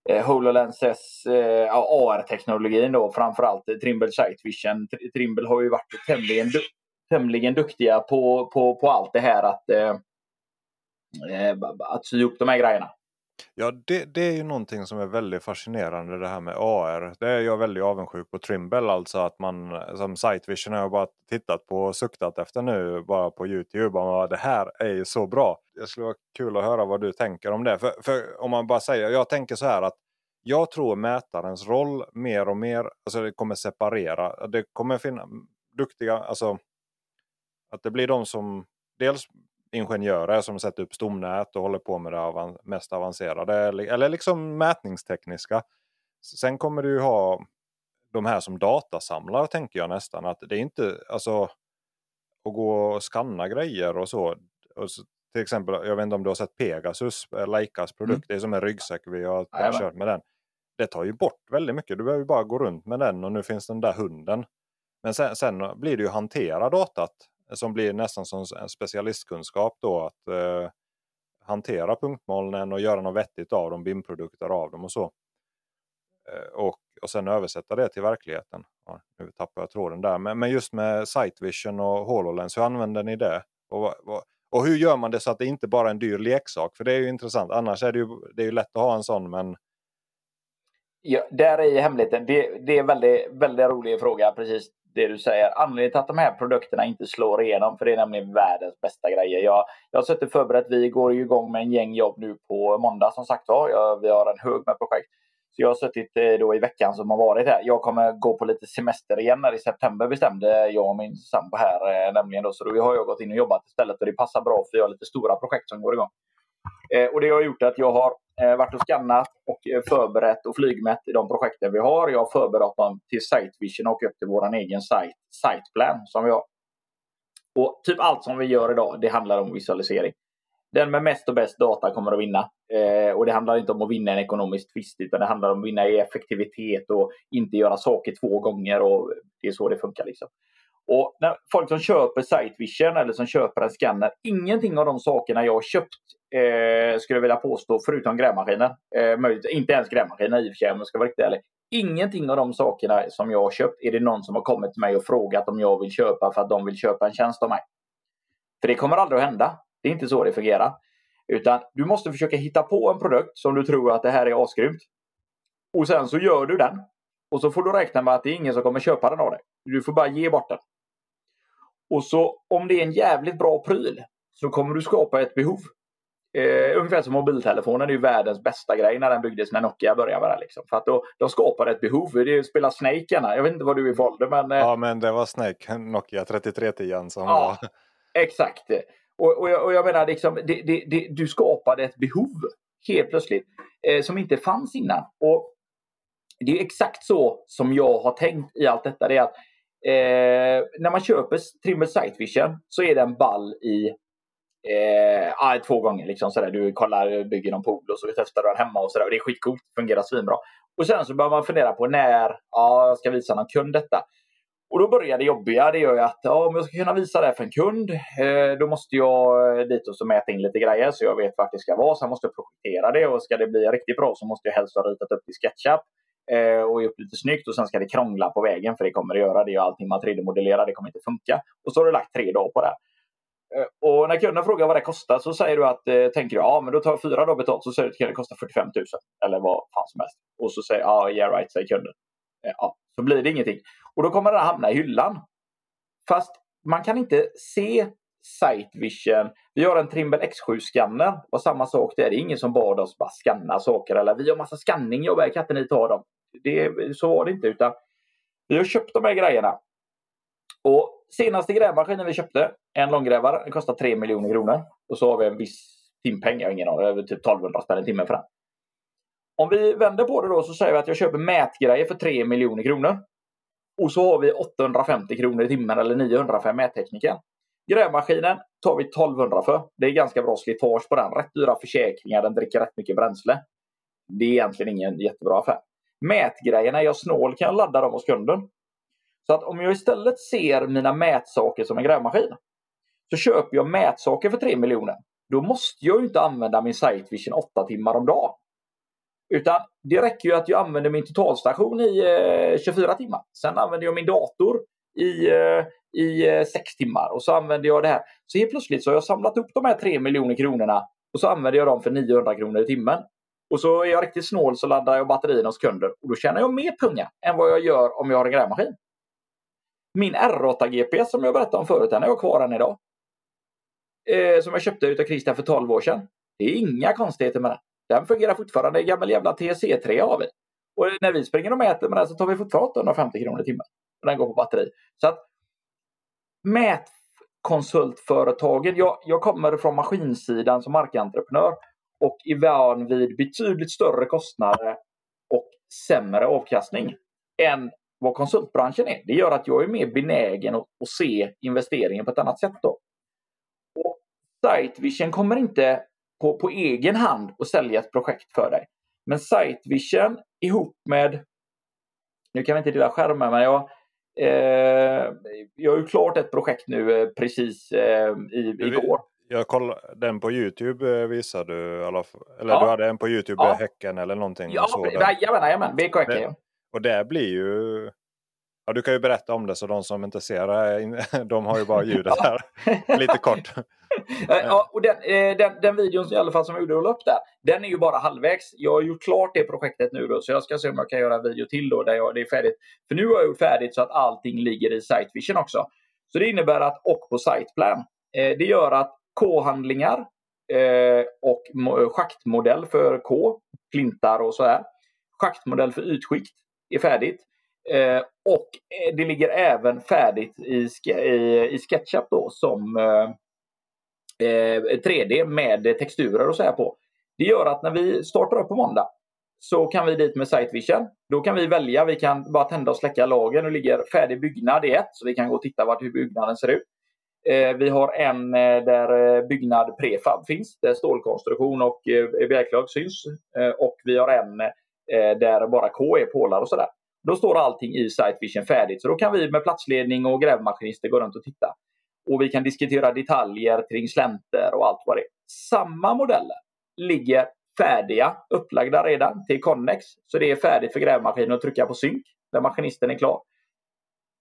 eh, HoloLenses eh, AR-teknologin då framförallt eh, Trimble Sight Vision. Trimble har ju varit tämligen, du tämligen duktiga på, på, på allt det här att, eh, eh att sy ihop de här grejerna. Ja, det, det är ju någonting som är väldigt fascinerande det här med AR. Det är jag väldigt avundsjuk på Trimble, alltså att man som Sightvision har jag bara tittat på och suktat efter nu bara på Youtube. Och bara, det här är ju så bra. Det skulle vara kul att höra vad du tänker om det. För, för om man bara säger, jag tänker så här att jag tror mätarens roll mer och mer, alltså det kommer separera. Det kommer finnas duktiga, alltså att det blir de som dels ingenjörer som sätter upp stomnät och håller på med det avan mest avancerade. Eller liksom mätningstekniska. Sen kommer du ju ha de här som datasamlar tänker jag nästan. Att det är inte alltså att gå och skanna grejer och så. Och så till exempel, jag vet inte om du har sett Pegasus, eh, Leicas produkt. Mm. Det är som en ryggsäck vi har ja, kört med den. Det tar ju bort väldigt mycket. Du behöver bara gå runt med den och nu finns den där hunden. Men sen, sen blir det ju hantera datat som blir nästan som en specialistkunskap då att eh, hantera punktmolnen och göra något vettigt av dem, BIM-produkter av dem och så. Eh, och, och sen översätta det till verkligheten. Ja, nu tappar jag tråden där. Men, men just med Sight Vision och HoloLens, hur använder ni det? Och, och, och, hur gör man det så att det inte bara är en dyr leksak? För det är ju intressant. Annars är det ju, det är ju lätt att ha en sån men Ja, där är hemligheten. Det, det är en väldigt, väldigt rolig fråga. Precis det du säger. Anledningen till att de här produkterna inte slår igenom, för det är nämligen världens bästa grejer. Jag, jag har suttit förberett. Vi går ju igång med en gäng jobb nu på måndag som sagt var. Vi har en hög med projekt. Så jag har suttit eh, då i veckan som har varit här. Jag kommer gå på lite semester igen när i september bestämde jag och min sambo här eh, nämligen då. Så då har jag gått in och jobbat istället och det passar bra för jag har lite stora projekt som går igång. Eh, och det har gjort att jag har eh, varit och skannat och förberett och flygmätt i de projekten vi har. Jag har förberett dem till Sitevision och upp till vår egen site, Siteplan som vi har. Och typ allt som vi gör idag, det handlar om visualisering. Den med mest och bäst data kommer att vinna. Eh, och det handlar inte om att vinna en ekonomisk tvist utan det handlar om att vinna i effektivitet och inte göra saker två gånger. och Det är så det funkar. Liksom. Och när folk som köper Sightvision eller som köper en scanner, ingenting av de sakerna jag har köpt eh, skulle jag vilja påstå, förutom grävmaskinen. Eh, inte ens grävmaskinen i och för sig om jag ska vara riktigt ärlig. Ingenting av de sakerna som jag har köpt är det någon som har kommit till mig och frågat om jag vill köpa för att de vill köpa en tjänst av mig. För det kommer aldrig att hända. Det är inte så det fungerar. Utan du måste försöka hitta på en produkt som du tror att det här är asgrymt. Och sen så gör du den. Och så får du räkna med att det är ingen som kommer köpa den av dig. Du får bara ge bort den. Och så om det är en jävligt bra pryl så kommer du skapa ett behov. Eh, ungefär som mobiltelefonen är ju världens bästa grej när den byggdes när Nokia började med det. Liksom. För att då, de skapade ett behov. Det spelar Snake gärna. Jag vet inte vad du är för ålder men... Eh... Ja men det var Snake, Nokia 3310 som ja, var... Exakt. Och, och, jag, och jag menar liksom, det, det, det, du skapade ett behov helt plötsligt eh, som inte fanns innan. Och det är exakt så som jag har tänkt i allt detta. Det är att Eh, när man köper Trimble Sight Vision så är den ball i eh, två gånger. Liksom, sådär. Du kollar, bygger någon pool och så testar du den hemma och sådär. Det är skitcoolt, fungerar svinbra. Och sen så börjar man fundera på när ja, jag ska visa någon kund detta. Och då börjar det jobbiga. Det gör ju att ja, om jag ska kunna visa det för en kund, eh, då måste jag eh, dit och så mäta in lite grejer så jag vet vart det ska vara. Sen måste jag projektera det och ska det bli riktigt bra så måste jag helst ha ritat upp i SketchUp eh, och gjort lite snyggt och sen ska det krångla på vägen för det kommer det göra. Det är allting man 3D-modellerar, det kommer inte funka. Och så har du lagt tre dagar på det. Eh, och när kunden frågar vad det kostar så säger du att, eh, tänker du, ja men då tar jag fyra dagar betalt så säger du att det kostar 45 000. Eller vad fan som helst. Och så säger ja, yeah right, säger kunden. Eh, ja, så blir det ingenting. Och då kommer det att hamna i hyllan. Fast man kan inte se Sight Vision. Vi har en Trimble X7-skanner och samma sak där. Det är ingen som bad oss bara skanna saker eller vi har massa skanning jobbar kan inte ni ta dem? Det, så var det inte utan vi har köpt de här grejerna. Och senaste grävmaskinen vi köpte, en långgrävare, den kostar 3 miljoner kronor. Och så har vi en viss timpeng, jag har ingen aning, över typ 1200 spänn i timmen för den. Om vi vänder på det då så säger vi att jag köper mätgrejer för 3 miljoner kronor. Och så har vi 850 kronor i timmen eller 900 för mättekniken. Grävmaskinen tar vi 1200 för. Det är ganska bra slitage på den. Rätt dyra försäkringar, den dricker rätt mycket bränsle. Det är egentligen ingen jättebra affär. Mätgrejerna, är jag snål kan jag ladda dem hos kunden. Så att om jag istället ser mina mätsaker som en grävmaskin så köper jag mätsaker för 3 miljoner. Då måste jag inte använda min Sight Vision 8 timmar om dagen. Utan det räcker ju att jag använder min totalstation i eh, 24 timmar. Sen använder jag min dator i, eh, i eh, 6 timmar och så använder jag det här. Så helt plötsligt så har jag samlat upp de här 3 miljoner kronorna och så använder jag dem för 900 kronor i timmen. Och så är jag riktigt snål så laddar jag batterierna hos kunder och då tjänar jag mer punga än vad jag gör om jag har en grävmaskin. Min R8 GPS som jag berättade om förut, den har jag kvar än idag. Eh, som jag köpte utav Christian för 12 år sedan. Det är inga konstigheter med den. Den fungerar fortfarande. En gammal jävla TC3 har vi. Och när vi springer och mäter med den så tar vi fortfarande 850 kronor i timmen. Och den går på batteri. Så att Mätkonsultföretagen. Jag, jag kommer från maskinsidan som markentreprenör och är van vid betydligt större kostnader och sämre avkastning än vad konsultbranschen är. Det gör att jag är mer benägen att, att se investeringen på ett annat sätt. Då. Och Sitevision kommer inte på, på egen hand att sälja ett projekt för dig. Men Sitevision ihop med, nu kan vi inte dela skärmen, men jag, eh, jag har ju klart ett projekt nu eh, precis eh, i, igår. Jag kollade, den på Youtube eh, visade du, eller ja. du hade en på Youtube, ja. Häcken eller någonting? Ja, jajamän, jajamän, BK Häcken. Och det blir ju Ja, du kan ju berätta om det så de som inte ser det, de har ju bara ljudet här. Lite kort. ja, och den, eh, den, den videon i alla fall som jag gjorde upp där, den är ju bara halvvägs. Jag har gjort klart det projektet nu då, så jag ska se om jag kan göra en video till då där jag, det är färdigt. För nu har jag gjort färdigt så att allting ligger i Sitevision också. Så det innebär att, och på Siteplan. Eh, det gör att K-handlingar eh, och eh, schaktmodell för K, klintar och så här. Schaktmodell för ytskikt är färdigt. Eh, och eh, det ligger även färdigt i, i, i SketchUp då som eh, eh 3D med texturer och så här på. Det gör att när vi startar upp på måndag så kan vi dit med Sitevision. Då kan vi välja, vi kan bara tända och släcka lagen. Nu ligger färdig byggnad i ett så vi kan gå och titta vart hur byggnaden ser ut. Eh, vi har en eh, där eh, byggnad prefab finns, där stålkonstruktion och bjälklag syns. Och vi har en där bara K är pålar och sådär. Då står allting i Sitevision färdigt. Så då kan vi med platsledning och grävmaskinister gå runt och titta. Och vi kan diskutera detaljer kring slänter och allt vad det är. Samma modeller ligger färdiga, upplagda redan till Connex. Så det är färdigt för grävmaskinen att trycka på synk där maskinisten är klar.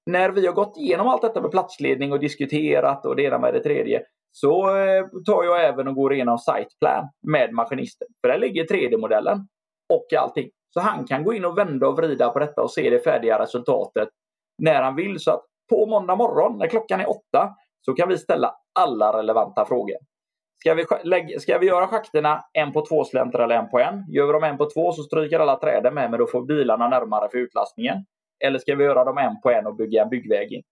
När vi har gått igenom allt detta med platsledning och diskuterat och det ena med det tredje så eh, tar jag även och går igenom siteplan med maskinisten. För där ligger 3D-modellen och allting. Så han kan gå in och vända och vrida på detta och se det färdiga resultatet när han vill. Så att på måndag morgon när klockan är åtta så kan vi ställa alla relevanta frågor. Ska vi, lägga, ska vi göra schakterna en på två slänter eller en på en? Gör vi dem en på två så stryker alla träden med men då får bilarna närmare för utlastningen. Eller ska vi göra dem en på en och bygga en byggväg in?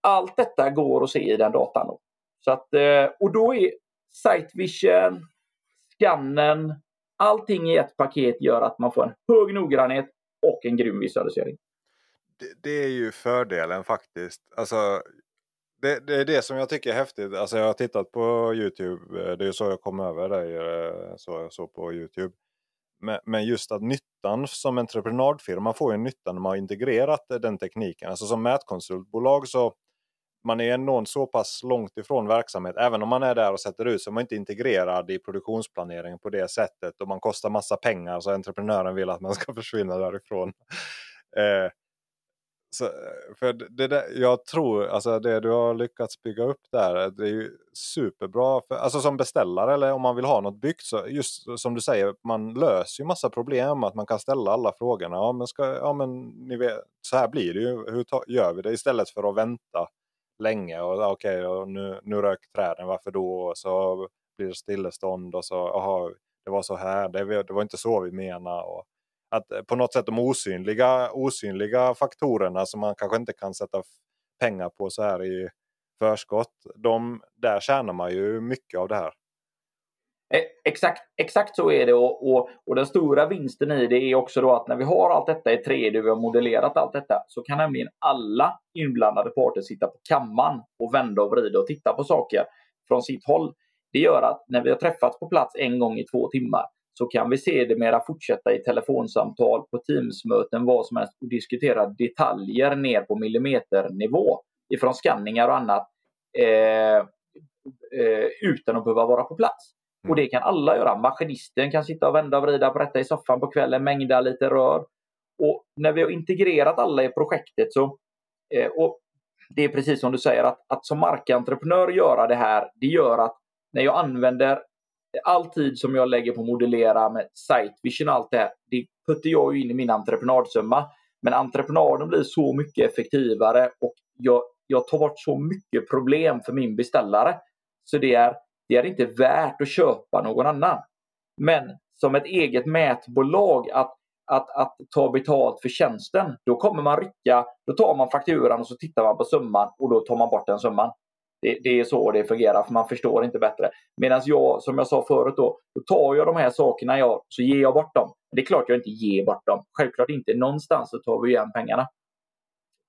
Allt detta går att se i den datan. Då. Så att, eh, och då är Sight Vision, skannen, allting i ett paket gör att man får en hög noggrannhet och en grym visualisering. Det, det är ju fördelen faktiskt. Alltså, det, det, är det som jag tycker är häftigt. Alltså jag har tittat på Youtube. Det är så jag kom över dig. Eh, så jag såg på Youtube. Men, just att nyttan som entreprenadfirma får ju nytta när man har integrerat eh, den tekniken. Alltså som mätkonsultbolag så man är ändå så pass långt ifrån verksamhet. Även om man är där och sätter ut så är man inte integrerad i produktionsplaneringen på det sättet. Och man kostar massa pengar så entreprenören vill att man ska försvinna därifrån. Eh, så, eh, för det där, jag tror alltså det du har lyckats bygga upp där eh, det är ju superbra. För, alltså som beställare eller om man vill ha något byggt så just som du säger man löser ju massa problem. Att man kan ställa alla frågorna. Ja men, ska, ja, men ni vet, så här blir det ju. Hur ta, gör vi det istället för att vänta länge? och Okej okay, nu, nu rök träden varför då? Och så blir det stillestånd och så aha, det var så här. Det, det var inte så vi menade. Och, att eh, på något sätt de osynliga, osynliga faktorerna som man kanske inte kan sätta pengar på så här i förskott. De, där tjänar man ju mycket av det här. Eh, exakt, exakt så är det och, och, och, den stora vinsten i det är också då att när vi har allt detta i 3D, vi har modellerat allt detta, så kan nämligen alla inblandade parter sitta på kammaren och vända och vrida och titta på saker från sitt håll. Det gör att när vi har träffats på plats en gång i två timmar så kan vi se det mera fortsätta i telefonsamtal, på Teamsmöten, vad som helst och diskutera detaljer ner på millimeternivå ifrån skanningar och annat eh, eh, utan att behöva vara på plats. Och det kan alla göra. Maskinisten kan sitta och vända och vrida på detta i soffan på kvällen, mängda lite rör. Och när vi har integrerat alla i projektet så, eh, och det är precis som du säger, att, att som markentreprenör göra det här, det gör att när jag använder all tid som jag lägger på att modellera med site vision och allt det här, det puttar jag in i min entreprenadsumma. Men entreprenaden blir så mycket effektivare och jag, jag tar bort så mycket problem för min beställare. Så det är, det är inte värt att köpa någon annan. Men som ett eget mätbolag att, att, att ta betalt för tjänsten, då kommer man rycka, då tar man fakturan och så tittar man på summan och då tar man bort den summan. Det, det, är så det fungerar, för man förstår inte bättre. Medan jag, som jag sa förut, då, då tar jag de här sakerna jag, så ger jag bort dem. Det är klart jag inte ger bort dem. Självklart inte. Någonstans så tar vi igen pengarna.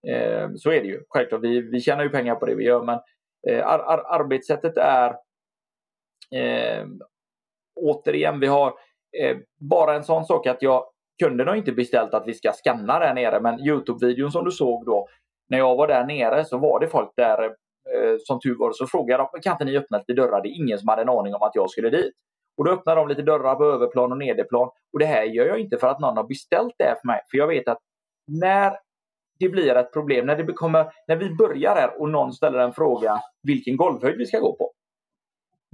Eh, så är det ju. Självklart, vi, vi tjänar ju pengar på det vi gör, men eh, ar, ar, arbetssättet är eh, återigen, vi har eh, bara en sån sak att jag kunden har inte beställt att vi ska skanna där nere, men Youtube-videon som du såg då, när jag var där nere så var det folk där Eh, som tur var så frågade de, kan inte ni öppna lite dörrar? Det är ingen som hade en aning om att jag skulle dit. Och då öppnar de lite dörrar på överplan och nederplan. Och det här gör jag inte för att någon har beställt det för mig. För jag vet att när det blir ett problem, när, det kommer, när vi börjar här och någon ställer en fråga vilken golvhöjd vi ska gå på.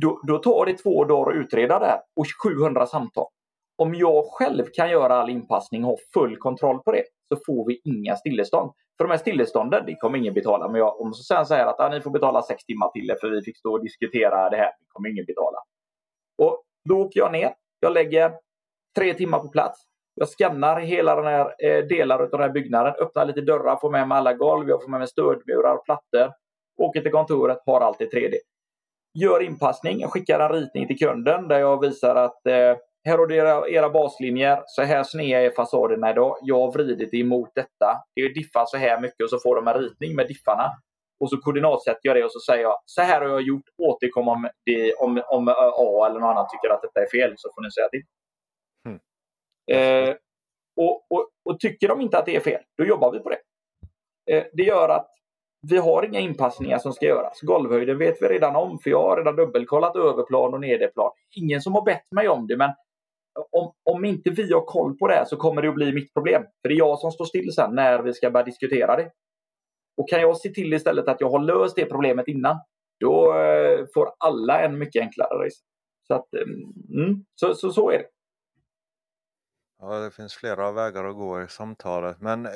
Då, då tar det två dagar att utreda det här och 700 samtal. Om jag själv kan göra all inpassning och ha full kontroll på det så får vi inga stillestånd. För de här stillestånden, det kommer ingen betala. Men jag, om så sen säger att ah, ni får betala sex timmar till för vi fick stå och diskutera det här, det kommer ingen betala. Och då åker jag ner. Jag lägger tre timmar på plats. Jag skannar hela den här eh, delar av den här byggnaden, öppnar lite dörrar, får med mig alla golv, jag får med mig stödmurar och plattor. Åker till kontoret, har allt i 3D. Gör inpassning, jag skickar en ritning till kunden där jag visar att eh, här har du era, era baslinjer. Så här sneda är fasaderna idag. Jag har vridit emot detta. Det diffar så här mycket och så får de en ritning med diffarna. Och så koordinatsätter jag det och så säger jag så här har jag gjort. Återkom om, det, om, om A eller någon annan tycker att detta är fel så får ni säga till. Mm. Eh, och, och, och, tycker de inte att det är fel, då jobbar vi på det. Eh, det gör att vi har inga inpassningar som ska göras. Golvhöjden vet vi redan om för jag har redan dubbelkollat överplan och nederplan. Ingen som har bett mig om det men om, om inte vi har koll på det så kommer det att bli mitt problem. För det är jag som står still sen när vi ska börja diskutera det. Och kan jag se till istället att jag har löst det problemet innan, då eh, får alla en mycket enklare resa. Så, att, eh, mm, så, så, så är det. Ja, det finns flera vägar att gå i samtalet. Men eh,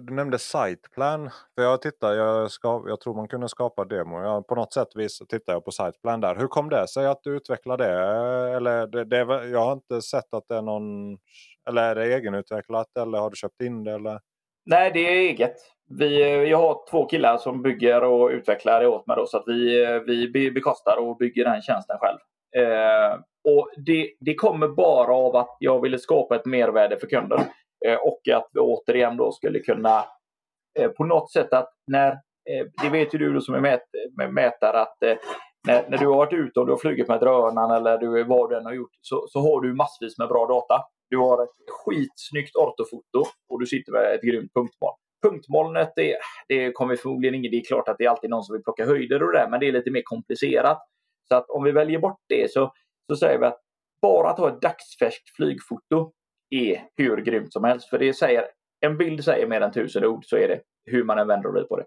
du nämnde Siteplan. För jag tittar, jag, ska, jag tror man kunde skapa demo. Jag, på något sätt vis tittar jag på Siteplan där. Hur kom det sig att du utvecklade det? Eller det, det, jag har inte sett att det är någon... Eller är det egenutvecklat eller har du köpt in det? Eller? Nej, det är eget. Vi, eh, jag har två killar som bygger och utvecklar det åt mig. Då, så att vi, eh, vi bekostar och bygger den tjänsten själv. Eh, och det, det, kommer bara av att jag ville skapa ett mervärde för kunden. Eh, och att vi återigen då skulle kunna eh, på något sätt att när, eh, det vet ju du som är mät, mätare att eh, när, när, du har varit ute och du har flugit med drönaren eller du, vad du än har gjort så, så har du massvis med bra data. Du har ett skitsnyggt ortofoto och du sitter med ett grymt punktmål. Punktmolnet, det, det kommer förmodligen ingen, det är klart att det är alltid någon som vill plocka höjder och det där, men det är lite mer komplicerat. Så att om vi väljer bort det så, så säger vi att bara att ha ett dagsfärskt flygfoto är hur grymt som helst. För det säger, en bild säger mer än tusen ord, så är det hur man än vänder och på det.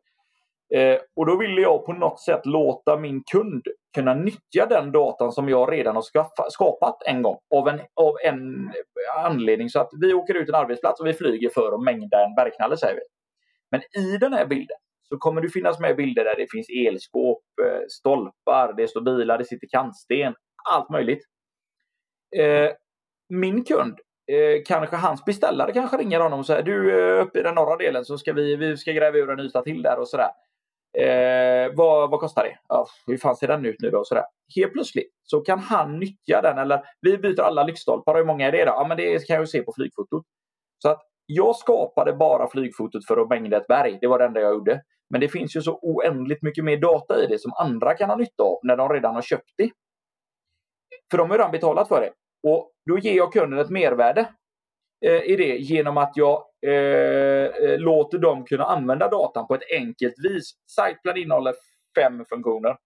Eh, och då ville jag på något sätt låta min kund kunna nyttja den datan som jag redan har skaffa, skapat en gång av en, av en anledning. Så att vi åker ut en arbetsplats och vi flyger för att mängda en bergknalle säger vi. Men i den här bilden så kommer det finnas med bilder där det finns elskåp, eh, stolpar, det står bilar, det sitter kantsten, allt möjligt. Eh, min kund, eh, kanske hans beställare kanske ringer honom och säger du eh, uppe i den norra delen så ska vi, vi ska gräva ur en yta till där och sådär. Eh, vad, vad kostar det? Ja, hur fan ser den ut nu då? Sådär. Helt plötsligt så kan han nyttja den eller vi byter alla lyktstolpar. Hur många är det då? Ja, men det kan jag ju se på flygfotot. Så att jag skapade bara flygfotot för att mängda ett berg. Det var det enda jag gjorde. Men det finns ju så oändligt mycket mer data i det som andra kan ha nytta av när de redan har köpt det. För de har redan betalat för det. Och då ger jag kunden ett mervärde eh, i det genom att jag eh, eh, låter dem kunna använda datan på ett enkelt vis. Siteplan innehåller fem funktioner.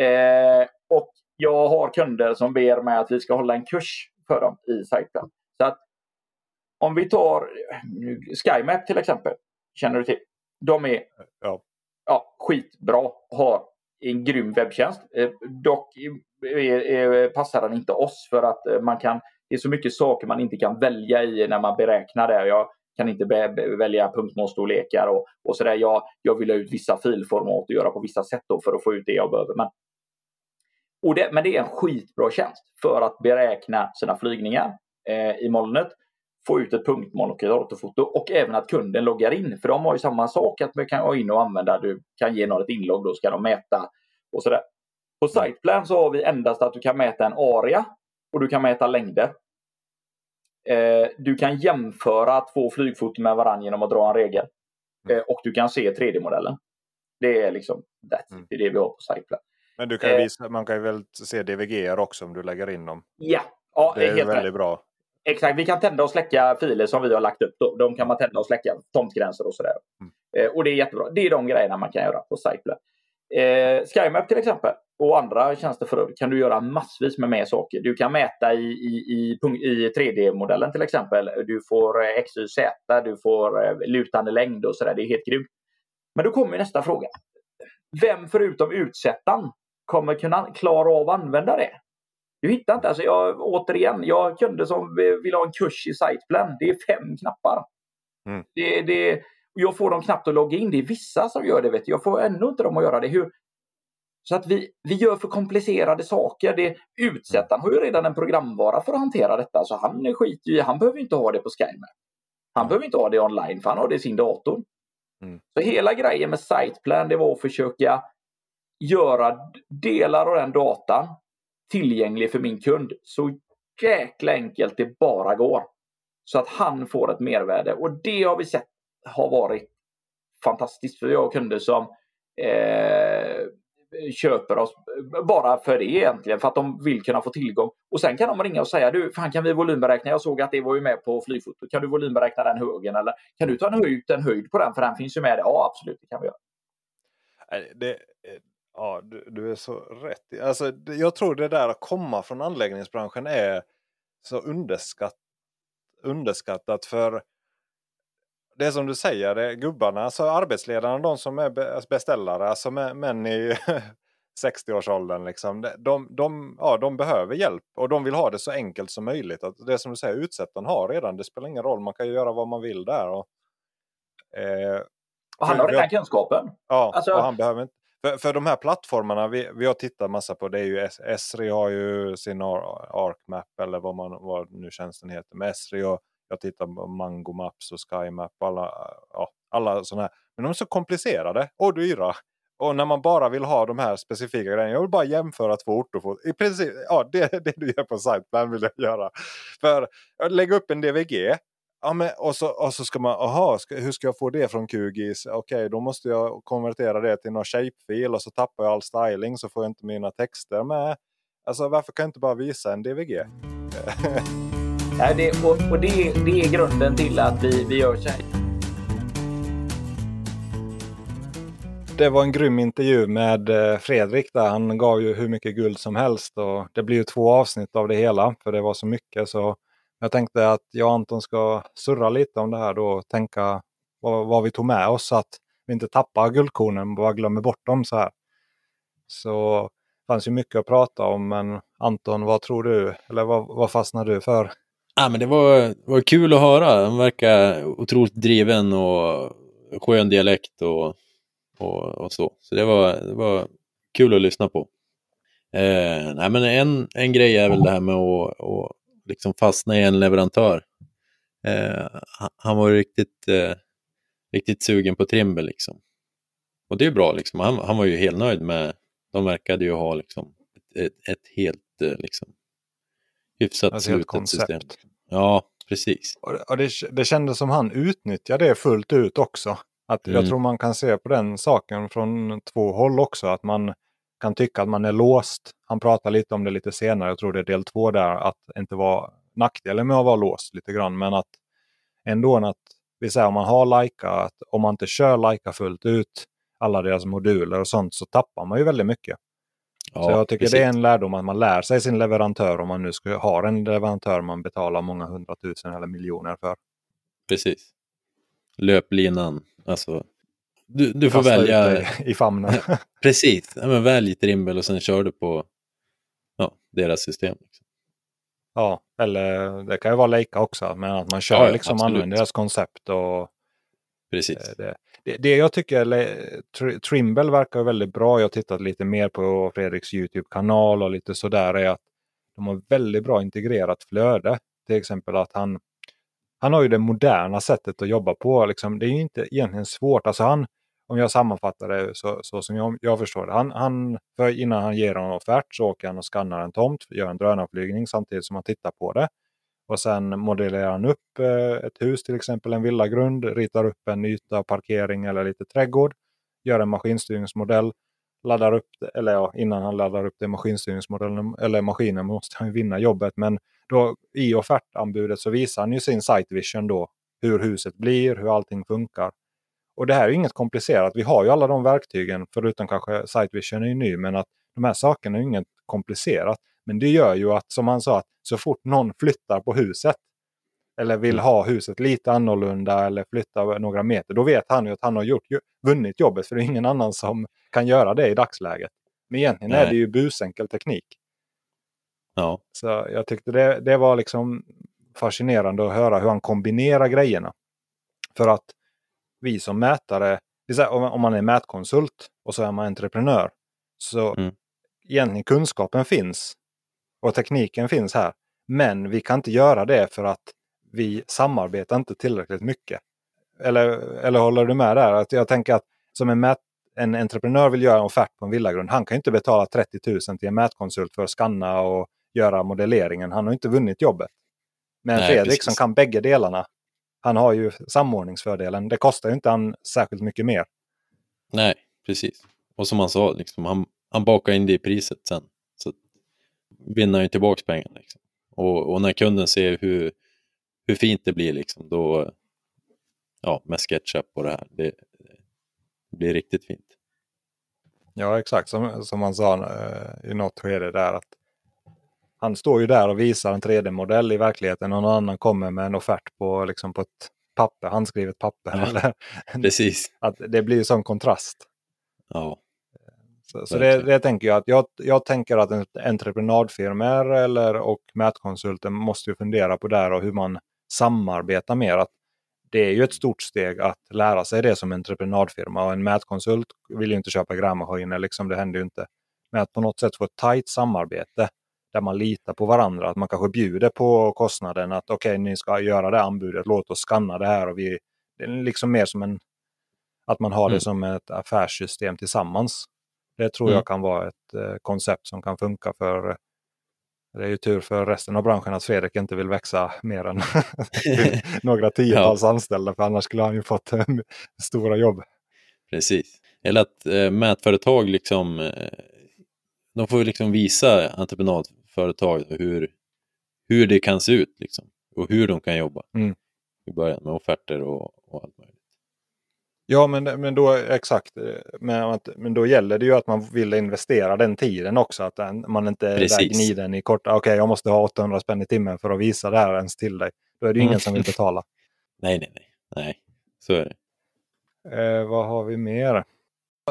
Eh, och jag har kunder som ber mig att vi ska hålla en kurs för dem i Siteplan. Så att om vi tar SkyMap till exempel, känner du till? De är ja. Ja, skitbra, har en grym webbtjänst. Eh, dock passar den inte oss för att eh, man kan, det är så mycket saker man inte kan välja i när man beräknar det. Jag kan inte välja punktmålstorlekar och, och sådär. Jag, jag vill ha ut vissa filformat och göra på vissa sätt för att få ut det jag behöver. Men, och det, men det är en skitbra tjänst för att beräkna sina flygningar eh, i molnet få ut ett punktmål och även att kunden loggar in. För de har ju samma sak att man kan gå in och använda, du kan ge något inlogg, då ska de mäta och sådär. På Siteplan så har vi endast att du kan mäta en area och du kan mäta längder. Eh, du kan jämföra två flygfoton med varandra genom att dra en regel. Mm. Eh, och du kan se 3D-modellen. Det är liksom that's mm. det, är det vi har på Siteplan. Men du kan eh, visa, man kan ju väl se DVG också om du lägger in dem? Ja, ja det är helt väldigt rätt. bra. Exakt, vi kan tända och släcka filer som vi har lagt upp. De kan man tända och släcka, tomtgränser och sådär. Mm. Eh, och det är jättebra. Det är de grejerna man kan göra på Siteplan. Eh, SkyMap till exempel och andra tjänster för kan du göra massvis med mer saker. Du kan mäta i, i, i, i 3D-modellen till exempel. Du får eh, X, Y, Z, du får eh, lutande längd och sådär. Det är helt grymt. Men då kommer nästa fråga. Vem förutom utsättaren kommer kunna klara av att använda det? Du hittar inte. Alltså jag, återigen, jag har kunder som vill ha en kurs i Siteplan. Det är fem knappar. Mm. Det, det, jag får dem knappt att logga in. Det är vissa som gör det. Vet du. Jag får ännu inte dem att göra det. Hur? Så att vi, vi gör för komplicerade saker. Det, utsättaren har ju redan en programvara för att hantera detta. Så han skiter i, han behöver inte ha det på SkyMap. Han mm. behöver inte ha det online för han har det i sin dator. Mm. Så hela grejen med Siteplan det var att försöka göra delar av den datan tillgänglig för min kund så jäkla enkelt det bara går. Så att han får ett mervärde och det har vi sett har varit fantastiskt. För vi har kunder som eh, köper oss bara för det egentligen, för att de vill kunna få tillgång. Och sen kan de ringa och säga du, fan kan vi volymberäkna? Jag såg att det var ju med på flygfoto. Kan du volymberäkna den högen? Eller kan du ta en höjd, en höjd på den? För den finns ju med. Ja, absolut, det kan vi göra. Det, eh, Ja, du, du, är så rätt. Alltså, jag tror det där att komma från anläggningsbranschen är så underskatt, underskattat. För det är som du säger, det är gubbarna, alltså arbetsledarna, de som är alltså beställare, alltså män i 60-årsåldern. Liksom, de, de, ja, de behöver hjälp och de vill ha det så enkelt som möjligt. Att det som du säger, utsättaren har redan, det spelar ingen roll, man kan göra vad man vill där. Och, eh, och han har redan kunskapen. Ja, alltså... och han behöver inte för, för de här plattformarna vi, vi har tittat massa på, det är ju Esri har ju sin ArcMap eller vad, man, vad nu tjänsten heter. Med Esri och jag tittar på Mango Maps och SkyMap. Alla, ja, alla sådana här. Men de är så komplicerade och dyra. Och när man bara vill ha de här specifika grejerna. Jag vill bara jämföra två orter. I princip, ja det är det du gör på Siteplan vill jag göra. För lägga upp en DVG Ja, men, och, så, och så ska man, aha, ska, hur ska jag få det från QGIS? Okej, okay, då måste jag konvertera det till någon shapefil och så tappar jag all styling så får jag inte mina texter med. Alltså varför kan jag inte bara visa en DVG? Nej, det, och, och det, det är grunden till att vi, vi gör så här. Det var en grym intervju med eh, Fredrik där. Han gav ju hur mycket guld som helst och det blir ju två avsnitt av det hela för det var så mycket. så jag tänkte att jag och Anton ska surra lite om det här då och tänka vad, vad vi tog med oss så att vi inte tappar guldkornen och bara glömmer bort dem så här. Så det fanns ju mycket att prata om men Anton, vad tror du? Eller vad, vad fastnar du för? Ja, men det var, var kul att höra. Han verkar otroligt driven och skön dialekt och, och, och så. Så det var, det var kul att lyssna på. Eh, nej, men en, en grej är väl det här med att, att liksom fastna i en leverantör. Eh, han var riktigt, eh, riktigt sugen på Trimble liksom. Och det är bra liksom. Han, han var ju helt nöjd med, de verkade ju ha liksom ett, ett, ett helt eh, liksom, hyfsat alltså slutet system. Ja, precis. Och, och det, det kändes som han utnyttjade det fullt ut också. Att mm. Jag tror man kan se på den saken från två håll också. Att man kan tycka att man är låst. Han pratar lite om det lite senare, jag tror det är del två där, att inte vara nackdelen med att vara låst lite grann. Men att ändå att vi säger om man har Leica, att om man inte kör Leica fullt ut, alla deras moduler och sånt, så tappar man ju väldigt mycket. Ja, så jag tycker precis. det är en lärdom att man lär sig sin leverantör om man nu ska ha en leverantör man betalar många hundratusen eller miljoner för. Precis. Löplinan, alltså. Du, du får välja. i famnen. precis, ja, men välj Trimble och sen kör du på ja, deras system. Liksom. Ja, eller det kan ju vara Leica också, men att man kör ja, liksom använder deras koncept och Precis. Det, det, det jag tycker, Trimble verkar väldigt bra. Jag har tittat lite mer på Fredriks YouTube-kanal och lite sådär. är att De har väldigt bra integrerat flöde. Till exempel att han, han har ju det moderna sättet att jobba på. Liksom, det är ju inte egentligen svårt. Alltså han, om jag sammanfattar det så, så som jag, jag förstår det. Han, han, för innan han ger en offert så åker han och skannar en tomt, gör en drönarflygning samtidigt som han tittar på det. Och sen modellerar han upp eh, ett hus, till exempel en villagrund, ritar upp en yta, parkering eller lite trädgård. Gör en maskinstyrningsmodell. Laddar upp, eller ja, innan han laddar upp det maskinstyrningsmodellen, eller maskinen måste han vinna jobbet. Men då, i offertanbudet så visar han ju sin site vision då. Hur huset blir, hur allting funkar. Och det här är inget komplicerat. Vi har ju alla de verktygen, förutom kanske sight vision är ny, men att de här sakerna är inget komplicerat. Men det gör ju att, som han sa, att så fort någon flyttar på huset eller vill mm. ha huset lite annorlunda eller flytta några meter, då vet han ju att han har gjort, vunnit jobbet. För det är ingen annan som kan göra det i dagsläget. Men egentligen Nej. är det ju busenkel teknik. Ja. Så jag tyckte det, det var liksom fascinerande att höra hur han kombinerar grejerna. För att vi som mätare, om man är mätkonsult och så är man entreprenör, så mm. egentligen kunskapen finns och tekniken finns här. Men vi kan inte göra det för att vi samarbetar inte tillräckligt mycket. Eller, eller håller du med där? Att jag tänker att som en, mät, en entreprenör vill göra en offert på en villagrund. Han kan inte betala 30 000 till en mätkonsult för att skanna och göra modelleringen. Han har inte vunnit jobbet. Men Nej, Fredrik precis. som kan bägge delarna. Han har ju samordningsfördelen. Det kostar ju inte han särskilt mycket mer. Nej, precis. Och som han sa, liksom, han, han bakar in det i priset sen vinner ju tillbaks pengarna. Liksom. Och, och, när kunden ser hur, hur fint det blir, liksom, då, ja, med SketchUp och det här, det, det blir riktigt fint. Ja, exakt som, som han sa uh, i något skede där. att Han står ju där och visar en 3D-modell i verkligheten och någon annan kommer med en offert på, liksom, på ett papper, handskrivet papper. Ja, eller, precis. Att det blir sån kontrast. Ja. Så, så det, det, tänker jag att jag, jag tänker att en entreprenadfirmor eller och mätkonsulter måste ju fundera på där och hur man samarbetar mer. Att det är ju ett stort steg att lära sig det som entreprenadfirma och en mätkonsult vill ju inte köpa grävmaskiner, liksom, det händer ju inte. Men att på något sätt få ett tajt samarbete där man litar på varandra, att man kanske bjuder på kostnaden att okej, okay, ni ska göra det anbudet, låt oss skanna det här och vi, det är liksom mer som en att man har mm. det som ett affärssystem tillsammans. Det tror mm. jag kan vara ett eh, koncept som kan funka för det är ju tur för resten av branschen att Fredrik inte vill växa mer än några tiotals ja. anställda, för annars skulle han ju fått eh, stora jobb. Precis. Eller att eh, mätföretag liksom, eh, de får liksom visa entreprenadföretag hur, hur det kan se ut liksom, och hur de kan jobba mm. i början med offerter och, och allt möjligt. Ja, men, men då exakt. Men, men då gäller det ju att man vill investera den tiden också. Att man inte Precis. är gniden i korta. Okej, okay, jag måste ha 800 spänn i timmen för att visa det här ens till dig. Då är det ju ingen som vill betala. nej, nej, nej. Nej, så är det. Eh, vad har vi mer?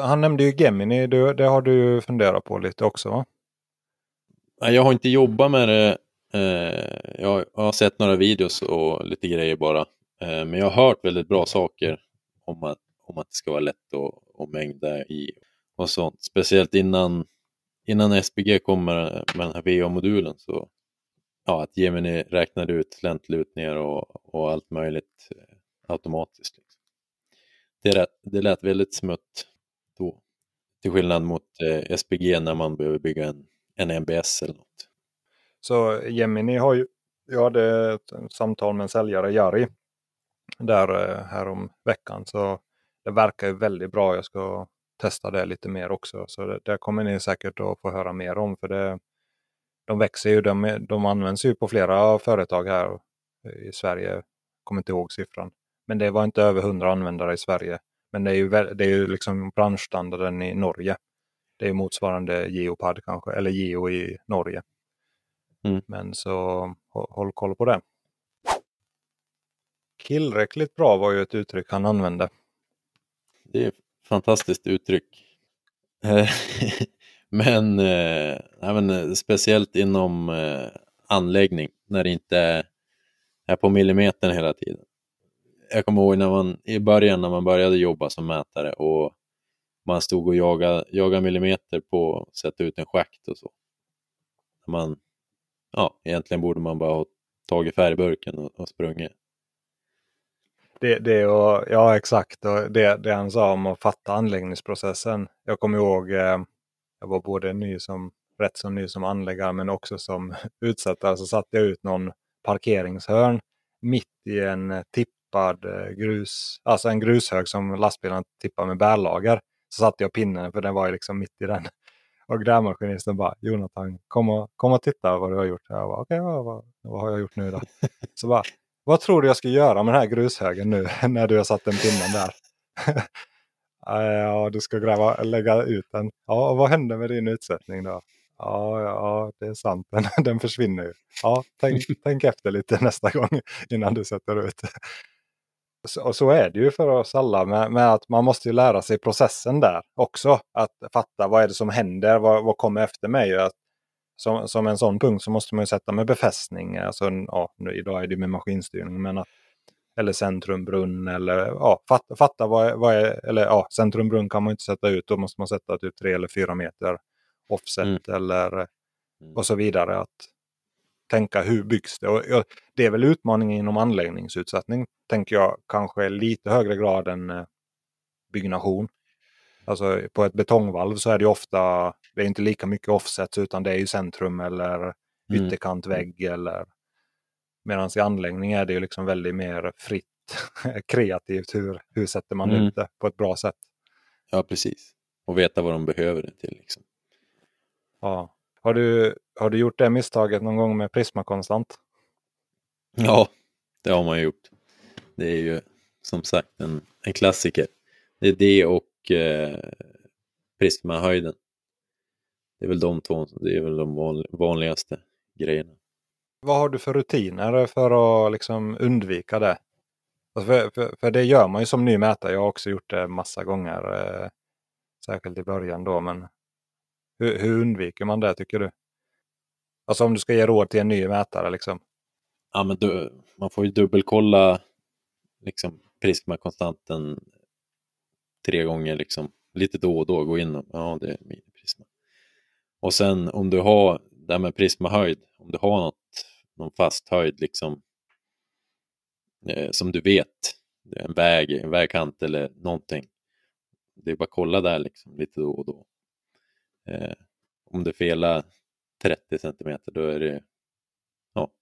Han nämnde ju Gemini. Du, det har du funderat på lite också va? Jag har inte jobbat med det. Eh, jag har sett några videos och lite grejer bara. Eh, men jag har hört väldigt bra saker om att om att det ska vara lätt att, att mängda i och sånt. Speciellt innan, innan SPG kommer med den här VA-modulen så ja, att Gemini räknar ut läntlutningar och, och allt möjligt eh, automatiskt. Liksom. Det, lät, det lät väldigt smutt då. Till skillnad mot eh, SPG när man behöver bygga en, en MBS eller något. Så Gemini har ju, jag hade ett samtal med en säljare, Jari, där eh, härom veckan. Så det verkar ju väldigt bra. Jag ska testa det lite mer också. Så det, det kommer ni säkert att få höra mer om. För det, de växer ju. De, de används ju på flera företag här i Sverige. Jag kommer inte ihåg siffran. Men det var inte över 100 användare i Sverige. Men det är ju, det är ju liksom branschstandarden i Norge det är motsvarande Geopad kanske, eller Geo i Norge. Mm. Men så håll koll på det. Tillräckligt bra var ju ett uttryck han använde. Det är ett fantastiskt uttryck. Eh, men, eh, men eh, speciellt inom eh, anläggning när det inte är, är på millimetern hela tiden. Jag kommer ihåg när man, i början när man började jobba som mätare och man stod och jagade, jagade millimeter på att sätta ut en schakt och så. Man, ja, egentligen borde man bara ha tagit färgburken och, och sprungit. Det, det och, ja exakt, och det, det han sa om att fatta anläggningsprocessen. Jag kommer ihåg, eh, jag var både ny som, rätt så ny som anläggare men också som utsättare. Så satte jag ut någon parkeringshörn mitt i en eh, tippad eh, grus, alltså en grushög som lastbilarna tippar med bärlager. Så satte jag pinnen för den var ju liksom mitt i den. Och grävmaskinisten bara, Jonathan kom och, kom och titta vad du har gjort. Jag bara, okej, okay, vad, vad, vad, har jag gjort nu då? Så bara, vad tror du jag ska göra med den här grushögen nu när du har satt den pinnen där? ja, du ska gräva, lägga ut den. Ja, och vad hände med din utsättning då? Ja, ja, det är sant. Den, den försvinner ju. Ja, tänk, tänk efter lite nästa gång innan du sätter ut. Och så är det ju för oss alla med, med, att man måste lära sig processen där också. Att fatta vad är det som händer, vad, vad kommer efter mig. Att, som, som en sån punkt så måste man ju sätta med befästning. Alltså, ja, idag är det med maskinstyrning. Men att, eller centrumbrunn eller ja, fatta, fatta vad, vad är, eller ja, centrumbrunn kan man inte sätta ut. Då måste man sätta typ tre eller fyra meter offset mm. eller mm. och så vidare. Att tänka hur byggs det? Och, det är väl utmaningen inom anläggningsutsättning, tänker jag, kanske lite högre grad än eh, byggnation. Alltså på ett betongvalv så är det ofta, det är inte lika mycket offsets utan det är ju centrum eller mm. ytterkantvägg eller Medan i anläggning är det ju liksom väldigt mer fritt kreativt. Hur, hur sätter man mm. ut det på ett bra sätt? Ja, precis. Och veta vad de behöver det till. Liksom. Ja. Har du, har du gjort det misstaget någon gång med Prisma konstant? Ja, det har man gjort. Det är ju som sagt en, en klassiker. Det är det och eh, Prisma-höjden. Det är väl de två, det är väl de vanligaste grejerna. Vad har du för rutiner för att liksom undvika det? Alltså för, för, för, det gör man ju som ny mätare. Jag har också gjort det massa gånger. Eh, särskilt i början då. Men hur, hur, undviker man det tycker du? Alltså om du ska ge råd till en ny mätare liksom. Ja men du, man får ju dubbelkolla liksom prismakonstanten tre gånger liksom. Lite då och då gå in och ja det är miniprisma. Och sen om du har det här med prismahöjd, om du har något, någon fast höjd liksom eh, som du vet, en väg, en vägkant eller någonting. Det är bara att kolla där liksom lite då och då. Eh, om det felar 30 centimeter då är det, ja,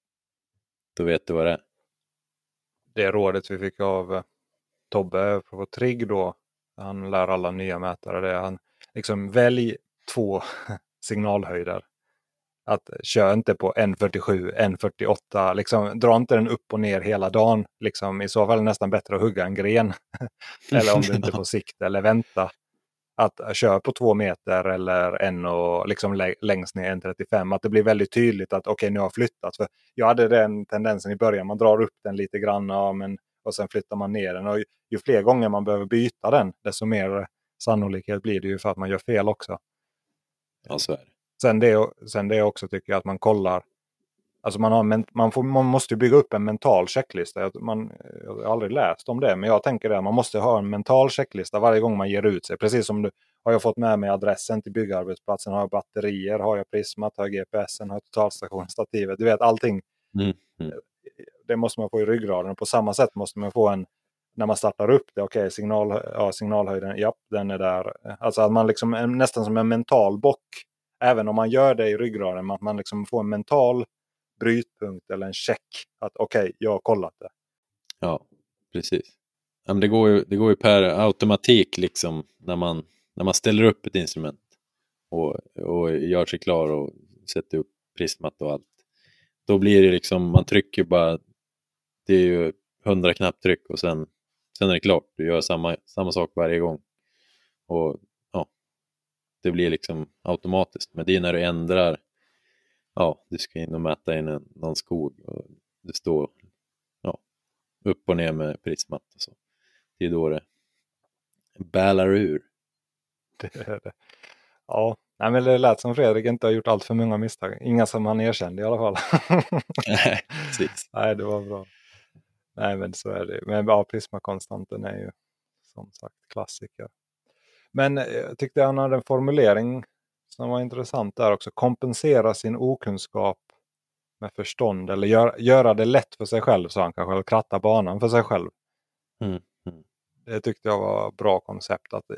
då vet du vad det är. Det rådet vi fick av eh, Tobbe på Trigg då, han lär alla nya mätare det. Han liksom välj två signalhöjder att kör inte på 1.47, 1.48, liksom, dra inte den upp och ner hela dagen. Liksom, I så fall är det nästan bättre att hugga en gren. eller om du inte får sikt eller vänta. Att köra på två meter eller en och liksom längst ner 1.35. Att det blir väldigt tydligt att okej okay, nu har jag flyttat. För jag hade den tendensen i början, man drar upp den lite grann ja, men, och sen flyttar man ner den. Och ju, ju fler gånger man behöver byta den, desto mer sannolikhet blir det ju för att man gör fel också. Ja, så är det. Sen det, sen det också tycker jag att man kollar. Alltså man, har, man, får, man måste bygga upp en mental checklista. Man, jag har aldrig läst om det, men jag tänker det. Man måste ha en mental checklista varje gång man ger ut sig. Precis som du har jag fått med mig adressen till byggarbetsplatsen, har jag batterier, har jag prismat, har jag GPSen, har jag totalstationen, stativet. Du vet allting. Mm. Mm. Det måste man få i ryggraden. På samma sätt måste man få en, när man startar upp det, okej okay, signal, ja, signalhöjden, ja den är där. Alltså att man liksom nästan som en mental bock även om man gör det i ryggraden, att man liksom får en mental brytpunkt eller en check. Att okej, okay, jag har kollat det. Ja, precis. Ja, men det, går ju, det går ju per automatik liksom när man, när man ställer upp ett instrument och, och gör sig klar och sätter upp prismat och allt. Då blir det liksom, man trycker bara, det är ju hundra knapptryck och sen, sen är det klart. Du gör samma, samma sak varje gång. Och det blir liksom automatiskt. Men det är när du ändrar, ja, du ska in och mäta in en, någon skog och det står ja, upp och ner med prismat och så. Det är då det bälar ur. Det är det. Ja, Nej, men det lät som Fredrik inte har gjort allt för många misstag. Inga som han erkände i alla fall. Nej, precis. Nej, det var bra. Nej, men så är det. Men ja, Prismakonstanten är ju som sagt klassiker. Men eh, jag tyckte han hade en formulering som var intressant där också. Kompensera sin okunskap med förstånd eller gör, göra det lätt för sig själv, så han kanske, eller kratta banan för sig själv. Mm. Mm. Det tyckte jag var bra koncept. att eh,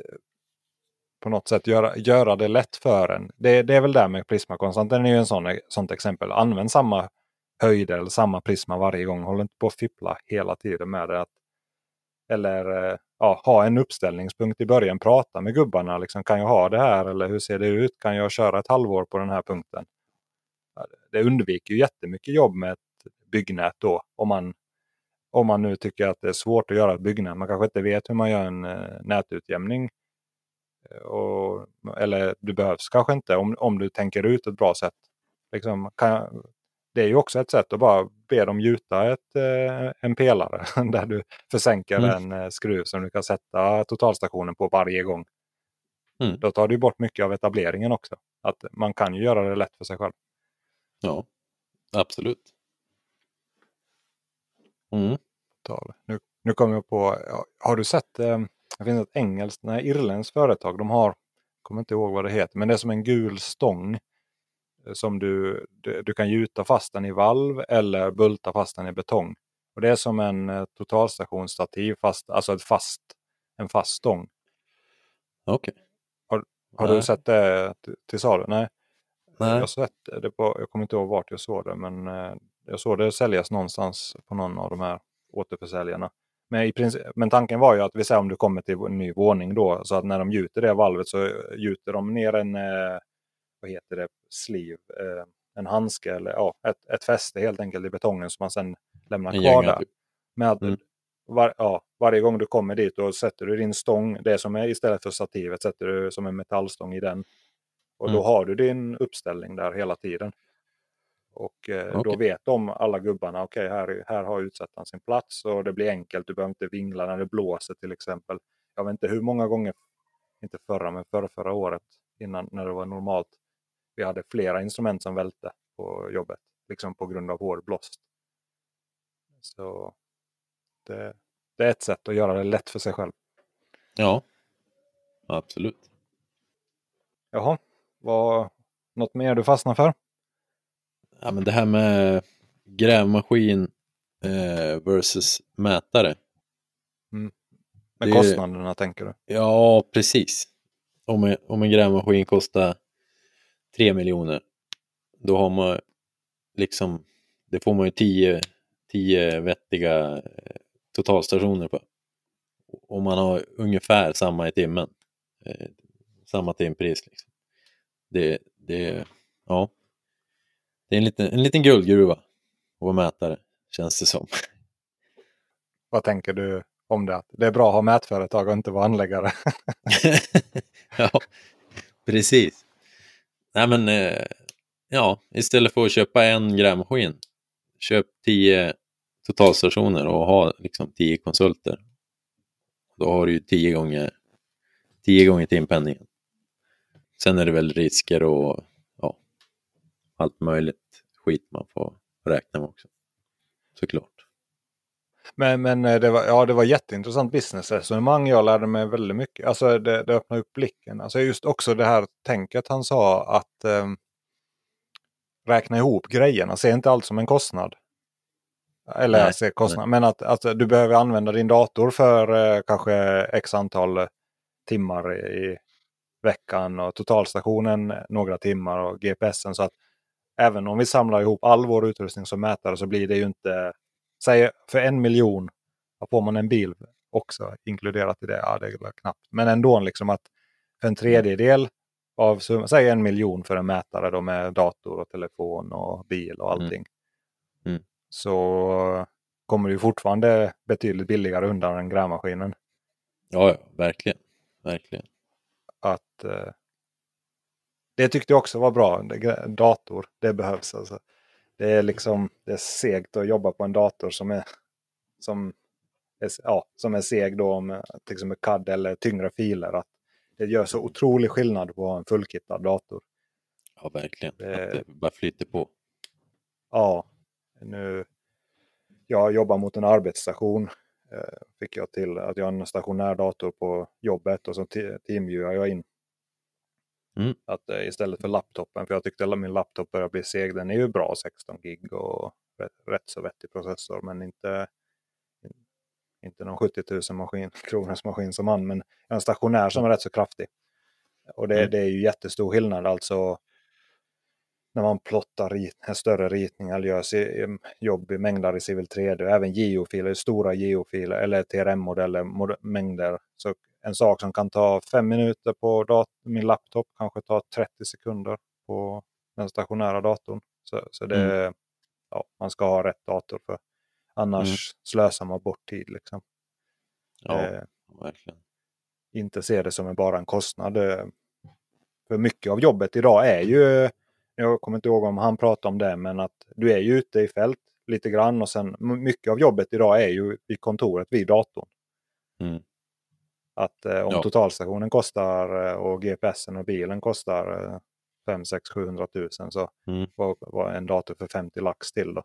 på något sätt göra, göra det lätt för en. Det, det är väl där med Prisma Den är ju en sån, sånt exempel. Använd samma höjd eller samma prisma varje gång. Håll inte på att fippla hela tiden med det. Att, eller eh, ja, ha en uppställningspunkt i början. Prata med gubbarna. Liksom, kan jag ha det här eller hur ser det ut? Kan jag köra ett halvår på den här punkten? Det undviker ju jättemycket jobb med ett byggnät då. Om man, om man nu tycker att det är svårt att göra ett byggnät. Man kanske inte vet hur man gör en eh, nätutjämning eh, och, eller du behövs kanske inte om, om du tänker ut ett bra sätt. Liksom, kan, det är ju också ett sätt att bara be dem gjuta ett, eh, en pelare där du försänker mm. en eh, skruv som du kan sätta totalstationen på varje gång. Mm. Då tar du bort mycket av etableringen också. Att man kan ju göra det lätt för sig själv. Ja, absolut. Mm. Nu, nu kommer jag på, har du sett eh, det finns ett engelskt, nej irländskt företag. De har, kommer inte ihåg vad det heter, men det är som en gul stång. Eh, som du, du, kan gjuta fast den i valv eller bulta fast den i betong. Och Det är som en eh, totalstationsstativ, fast, alltså ett fast, en fast stång. Okej. Okay. Har, har du sett det till, salu? Nej. Nej. Jag, har sett det på, jag kommer inte ihåg vart jag såg det, men eh, jag såg det säljas någonstans på någon av de här återförsäljarna. Men, i princip, men tanken var ju att vi säger om du kommer till en ny våning då, så att när de gjuter det valvet så gjuter de ner en, vad heter det, sleeve, eh, en handske eller ja, ett, ett fäste helt enkelt i betongen som man sen lämnar kvar där. Med att, mm. var, ja, varje gång du kommer dit och sätter du din stång, det som är istället för stativet, sätter du som en metallstång i den. Och mm. då har du din uppställning där hela tiden. Och eh, okay. då vet de alla gubbarna, okej okay, här, här har utsättaren sin plats och det blir enkelt. Du behöver inte vingla när det blåser till exempel. Jag vet inte hur många gånger, inte förra men förra, förra året innan när det var normalt. Vi hade flera instrument som välte på jobbet, liksom på grund av hård blåst. Så det, det är ett sätt att göra det lätt för sig själv. Ja, absolut. Jaha, vad, något mer du fastnar för? ja, men det här med grävmaskin eh, versus mätare. Mm. Med det, kostnaderna tänker du? Ja, precis. Om en, om en grävmaskin kostar 3 miljoner, då har man liksom, det får man ju 10, 10 vettiga eh, totalstationer på. Om man har ungefär samma i timmen, eh, samma timpris. Liksom. Det, det, ja, det är en liten, en liten guldgruva att vara mätare, känns det som. Vad tänker du om det? Det är bra att ha mätföretag och inte vara anläggare. ja, precis. Nej men, eh, ja, istället för att köpa en grävmaskin, köp tio totalstationer och ha liksom tio konsulter. Då har du ju tio gånger, tio gånger timpenningen. Sen är det väl risker och allt möjligt skit man får räkna med också. Såklart. Men, men eh, det, var, ja, det var jätteintressant businessresonemang. Jag lärde mig väldigt mycket. Alltså det, det öppnade upp blicken. Alltså just också det här tänket han sa att eh, räkna ihop grejerna. Se inte allt som en kostnad. Eller nej, se kostnad. Men att, att du behöver använda din dator för eh, kanske x antal timmar i veckan och totalstationen några timmar och GPSen. Så att även om vi samlar ihop all vår utrustning som mätare så blir det ju inte, säg för en miljon, får man en bil också inkluderat i det? Ja, det är knappt. Men ändå liksom att för en tredjedel av summan, säg en miljon för en mätare då med dator och telefon och bil och allting. Mm. Mm. Så kommer det fortfarande betydligt billigare undan än grävmaskinen. Ja, ja, verkligen. verkligen. Att, eh, Det tyckte jag också var bra. Dator, det behövs alltså. Det är liksom det är segt att jobba på en dator som är, som är, ja, som är seg då med till exempel CAD eller tyngre filer. Att det gör så otrolig skillnad på en fullkittad dator. Ja, verkligen. Det... Att det bara flyter på. Ja. Nu, jag jobbar mot en arbetsstation. Eh, fick jag till att jag har en stationär dator på jobbet och så teambjuder jag in. Mm. Att eh, istället för laptopen, för jag tyckte att min laptop börjar bli seg. Den är ju bra, 16 gig och rätt, rätt så vettig processor, men inte, inte någon 70 000 maskin, kronors maskin som han, men en stationär som är rätt så kraftig. Och det, mm. det är ju jättestor skillnad alltså när man plottar rit, större ritningar eller gör jobb i mängder i Civil 3D och även geofiler, stora geofiler eller TRM-modeller, mängder. Så en sak som kan ta fem minuter på min laptop kanske tar 30 sekunder på den stationära datorn. Så, så det, mm. ja, man ska ha rätt dator för annars mm. slösar man bort tid. Liksom. Ja, eh, verkligen. Inte se det som bara en kostnad. Eh, för mycket av jobbet idag är ju jag kommer inte ihåg om han pratade om det, men att du är ju ute i fält lite grann och sen mycket av jobbet idag är ju i kontoret vid datorn. Mm. Att eh, om ja. totalstationen kostar eh, och GPSen och bilen kostar eh, 5, 6, 700 000 så mm. var, var en dator för 50 lax till då.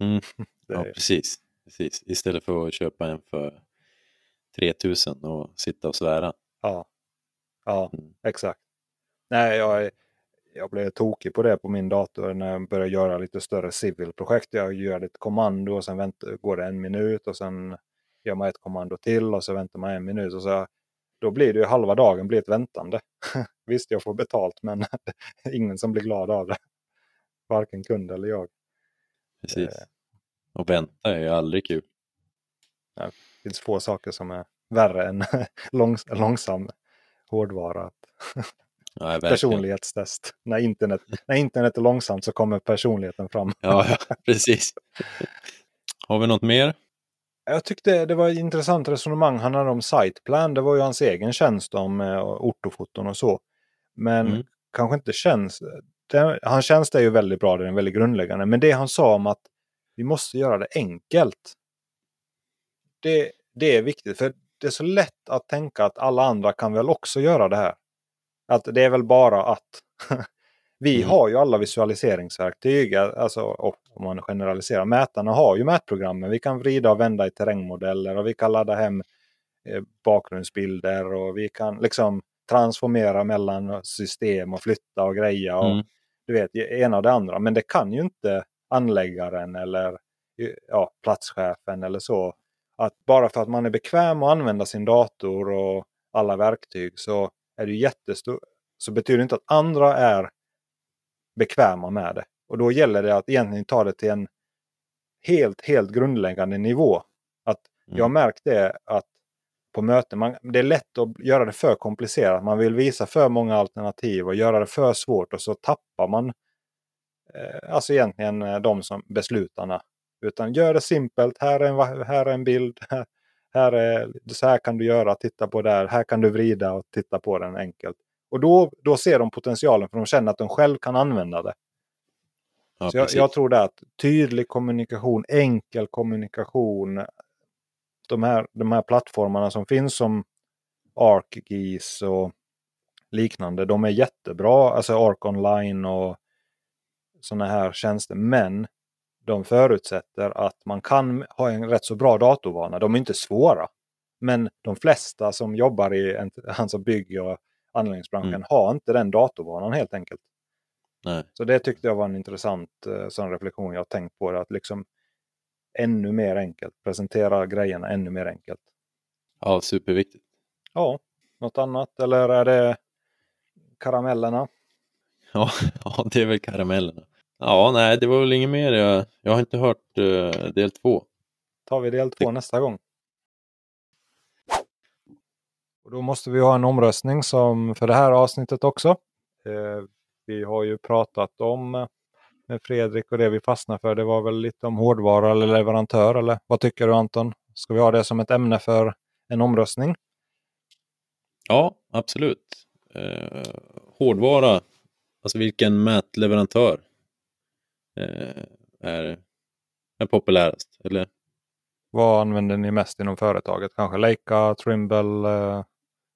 Mm. Ja, precis. precis. Istället för att köpa en för 3000 och sitta och svära. Ja, ja mm. exakt. Nej, jag, jag blev tokig på det på min dator när jag började göra lite större civil-projekt. Jag gör ett kommando och sen väntar, går det en minut och sen gör man ett kommando till och så väntar man en minut. Och så, då blir det ju halva dagen blir ett väntande. Visst, jag får betalt men ingen som blir glad av det. Varken kund eller jag. Precis. Eh. Och vänta är ju aldrig kul. Det finns få saker som är värre än långs långsam hårdvara. Ja, personlighetstest. När internet, när internet är långsamt så kommer personligheten fram. ja, ja, precis. Har vi något mer? Jag tyckte det var ett intressant resonemang han hade om Siteplan. Det var ju hans egen tjänst om eh, ortofoton och så. Men mm. kanske inte känns... Det, hans tjänst är ju väldigt bra, den är väldigt grundläggande. Men det han sa om att vi måste göra det enkelt. Det, det är viktigt, för det är så lätt att tänka att alla andra kan väl också göra det här. Att det är väl bara att vi mm. har ju alla visualiseringsverktyg. Alltså, om man generaliserar. Mätarna har ju mätprogrammen. Vi kan vrida och vända i terrängmodeller och vi kan ladda hem eh, bakgrundsbilder och vi kan liksom transformera mellan system och flytta och greja. Och, mm. Du vet, ena och det andra. Men det kan ju inte anläggaren eller ja, platschefen eller så. Att bara för att man är bekväm att använda sin dator och alla verktyg så är det jättestor så betyder det inte att andra är bekväma med det. Och då gäller det att egentligen ta det till en helt, helt grundläggande nivå. Att mm. Jag har märkt det att på möten, man, det är lätt att göra det för komplicerat. Man vill visa för många alternativ och göra det för svårt och så tappar man eh, alltså egentligen eh, de som beslutarna. Utan gör det simpelt, här är en, här är en bild, här är, så här kan du göra, titta på där, här kan du vrida och titta på den enkelt. Och då, då ser de potentialen för de känner att de själv kan använda det. Ja, så jag, jag, tror det att tydlig kommunikation, enkel kommunikation. De här, de här plattformarna som finns som ArcGIS och liknande. De är jättebra, alltså Arc Online och sådana här tjänster. Men de förutsätter att man kan ha en rätt så bra datorvana. De är inte svåra. Men de flesta som jobbar i en, alltså bygg och anläggningsbranschen mm. har inte den datorvanan helt enkelt. Nej. Så det tyckte jag var en intressant uh, sån reflektion jag tänkt på. Det, att liksom ännu mer enkelt, presentera grejerna ännu mer enkelt. Ja, superviktigt. Ja, något annat eller är det karamellerna? Ja, ja det är väl karamellerna. Ja, nej, det var väl inget mer. Jag, jag har inte hört uh, del två. tar vi del två det... nästa gång. Och då måste vi ha en omröstning som för det här avsnittet också. Eh, vi har ju pratat om eh, med Fredrik och det vi fastnade för. Det var väl lite om hårdvara eller leverantör. Eller vad tycker du Anton? Ska vi ha det som ett ämne för en omröstning? Ja, absolut. Eh, hårdvara, alltså vilken mätleverantör eh, är, är populärast? Eller? Vad använder ni mest inom företaget? Kanske Leica, Trimble, eh,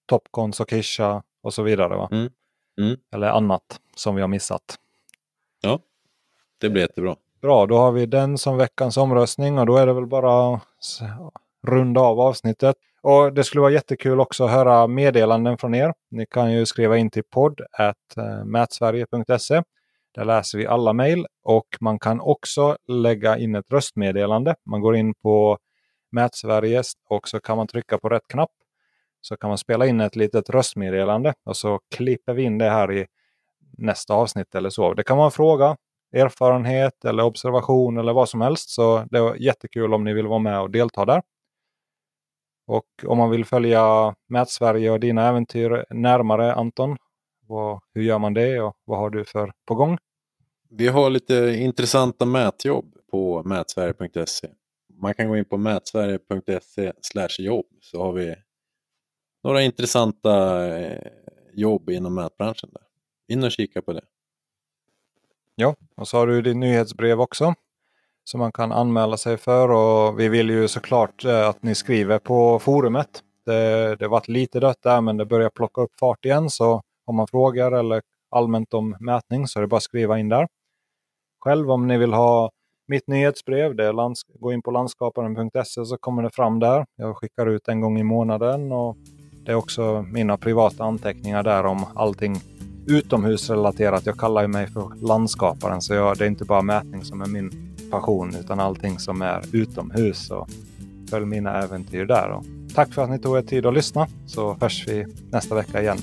Topcon, Sokisha och så vidare va? Mm. Mm. Eller annat som vi har missat. Ja, det blir jättebra. Bra, då har vi den som veckans omröstning och då är det väl bara att runda av avsnittet. Och Det skulle vara jättekul också att höra meddelanden från er. Ni kan ju skriva in till podd eh, mätsverige.se. Där läser vi alla mejl och man kan också lägga in ett röstmeddelande. Man går in på Mätsverige och så kan man trycka på rätt knapp. Så kan man spela in ett litet röstmeddelande och så klipper vi in det här i nästa avsnitt eller så. Det kan vara en fråga, erfarenhet eller observation eller vad som helst. Så det är jättekul om ni vill vara med och delta där. Och om man vill följa Mätsverige och dina äventyr närmare Anton, vad, hur gör man det och vad har du för på gång? Vi har lite intressanta mätjobb på mätsverige.se. Man kan gå in på mätsverige.se jobb så har vi några intressanta eh, jobb inom mätbranschen. Där. In och kika på det. Ja, och så har du ditt nyhetsbrev också som man kan anmäla sig för och vi vill ju såklart eh, att ni skriver på forumet. Det, det varit lite dött där men det börjar plocka upp fart igen så om man frågar eller allmänt om mätning så är det bara att skriva in där. Själv om ni vill ha mitt nyhetsbrev, det är lands gå in på landskaparen.se så kommer det fram där. Jag skickar ut en gång i månaden och det är också mina privata anteckningar där om allting utomhusrelaterat. Jag kallar ju mig för landskaparen så jag, det är inte bara mätning som är min passion utan allting som är utomhus. Och följ mina äventyr där. Och tack för att ni tog er tid att lyssna så hörs vi nästa vecka igen.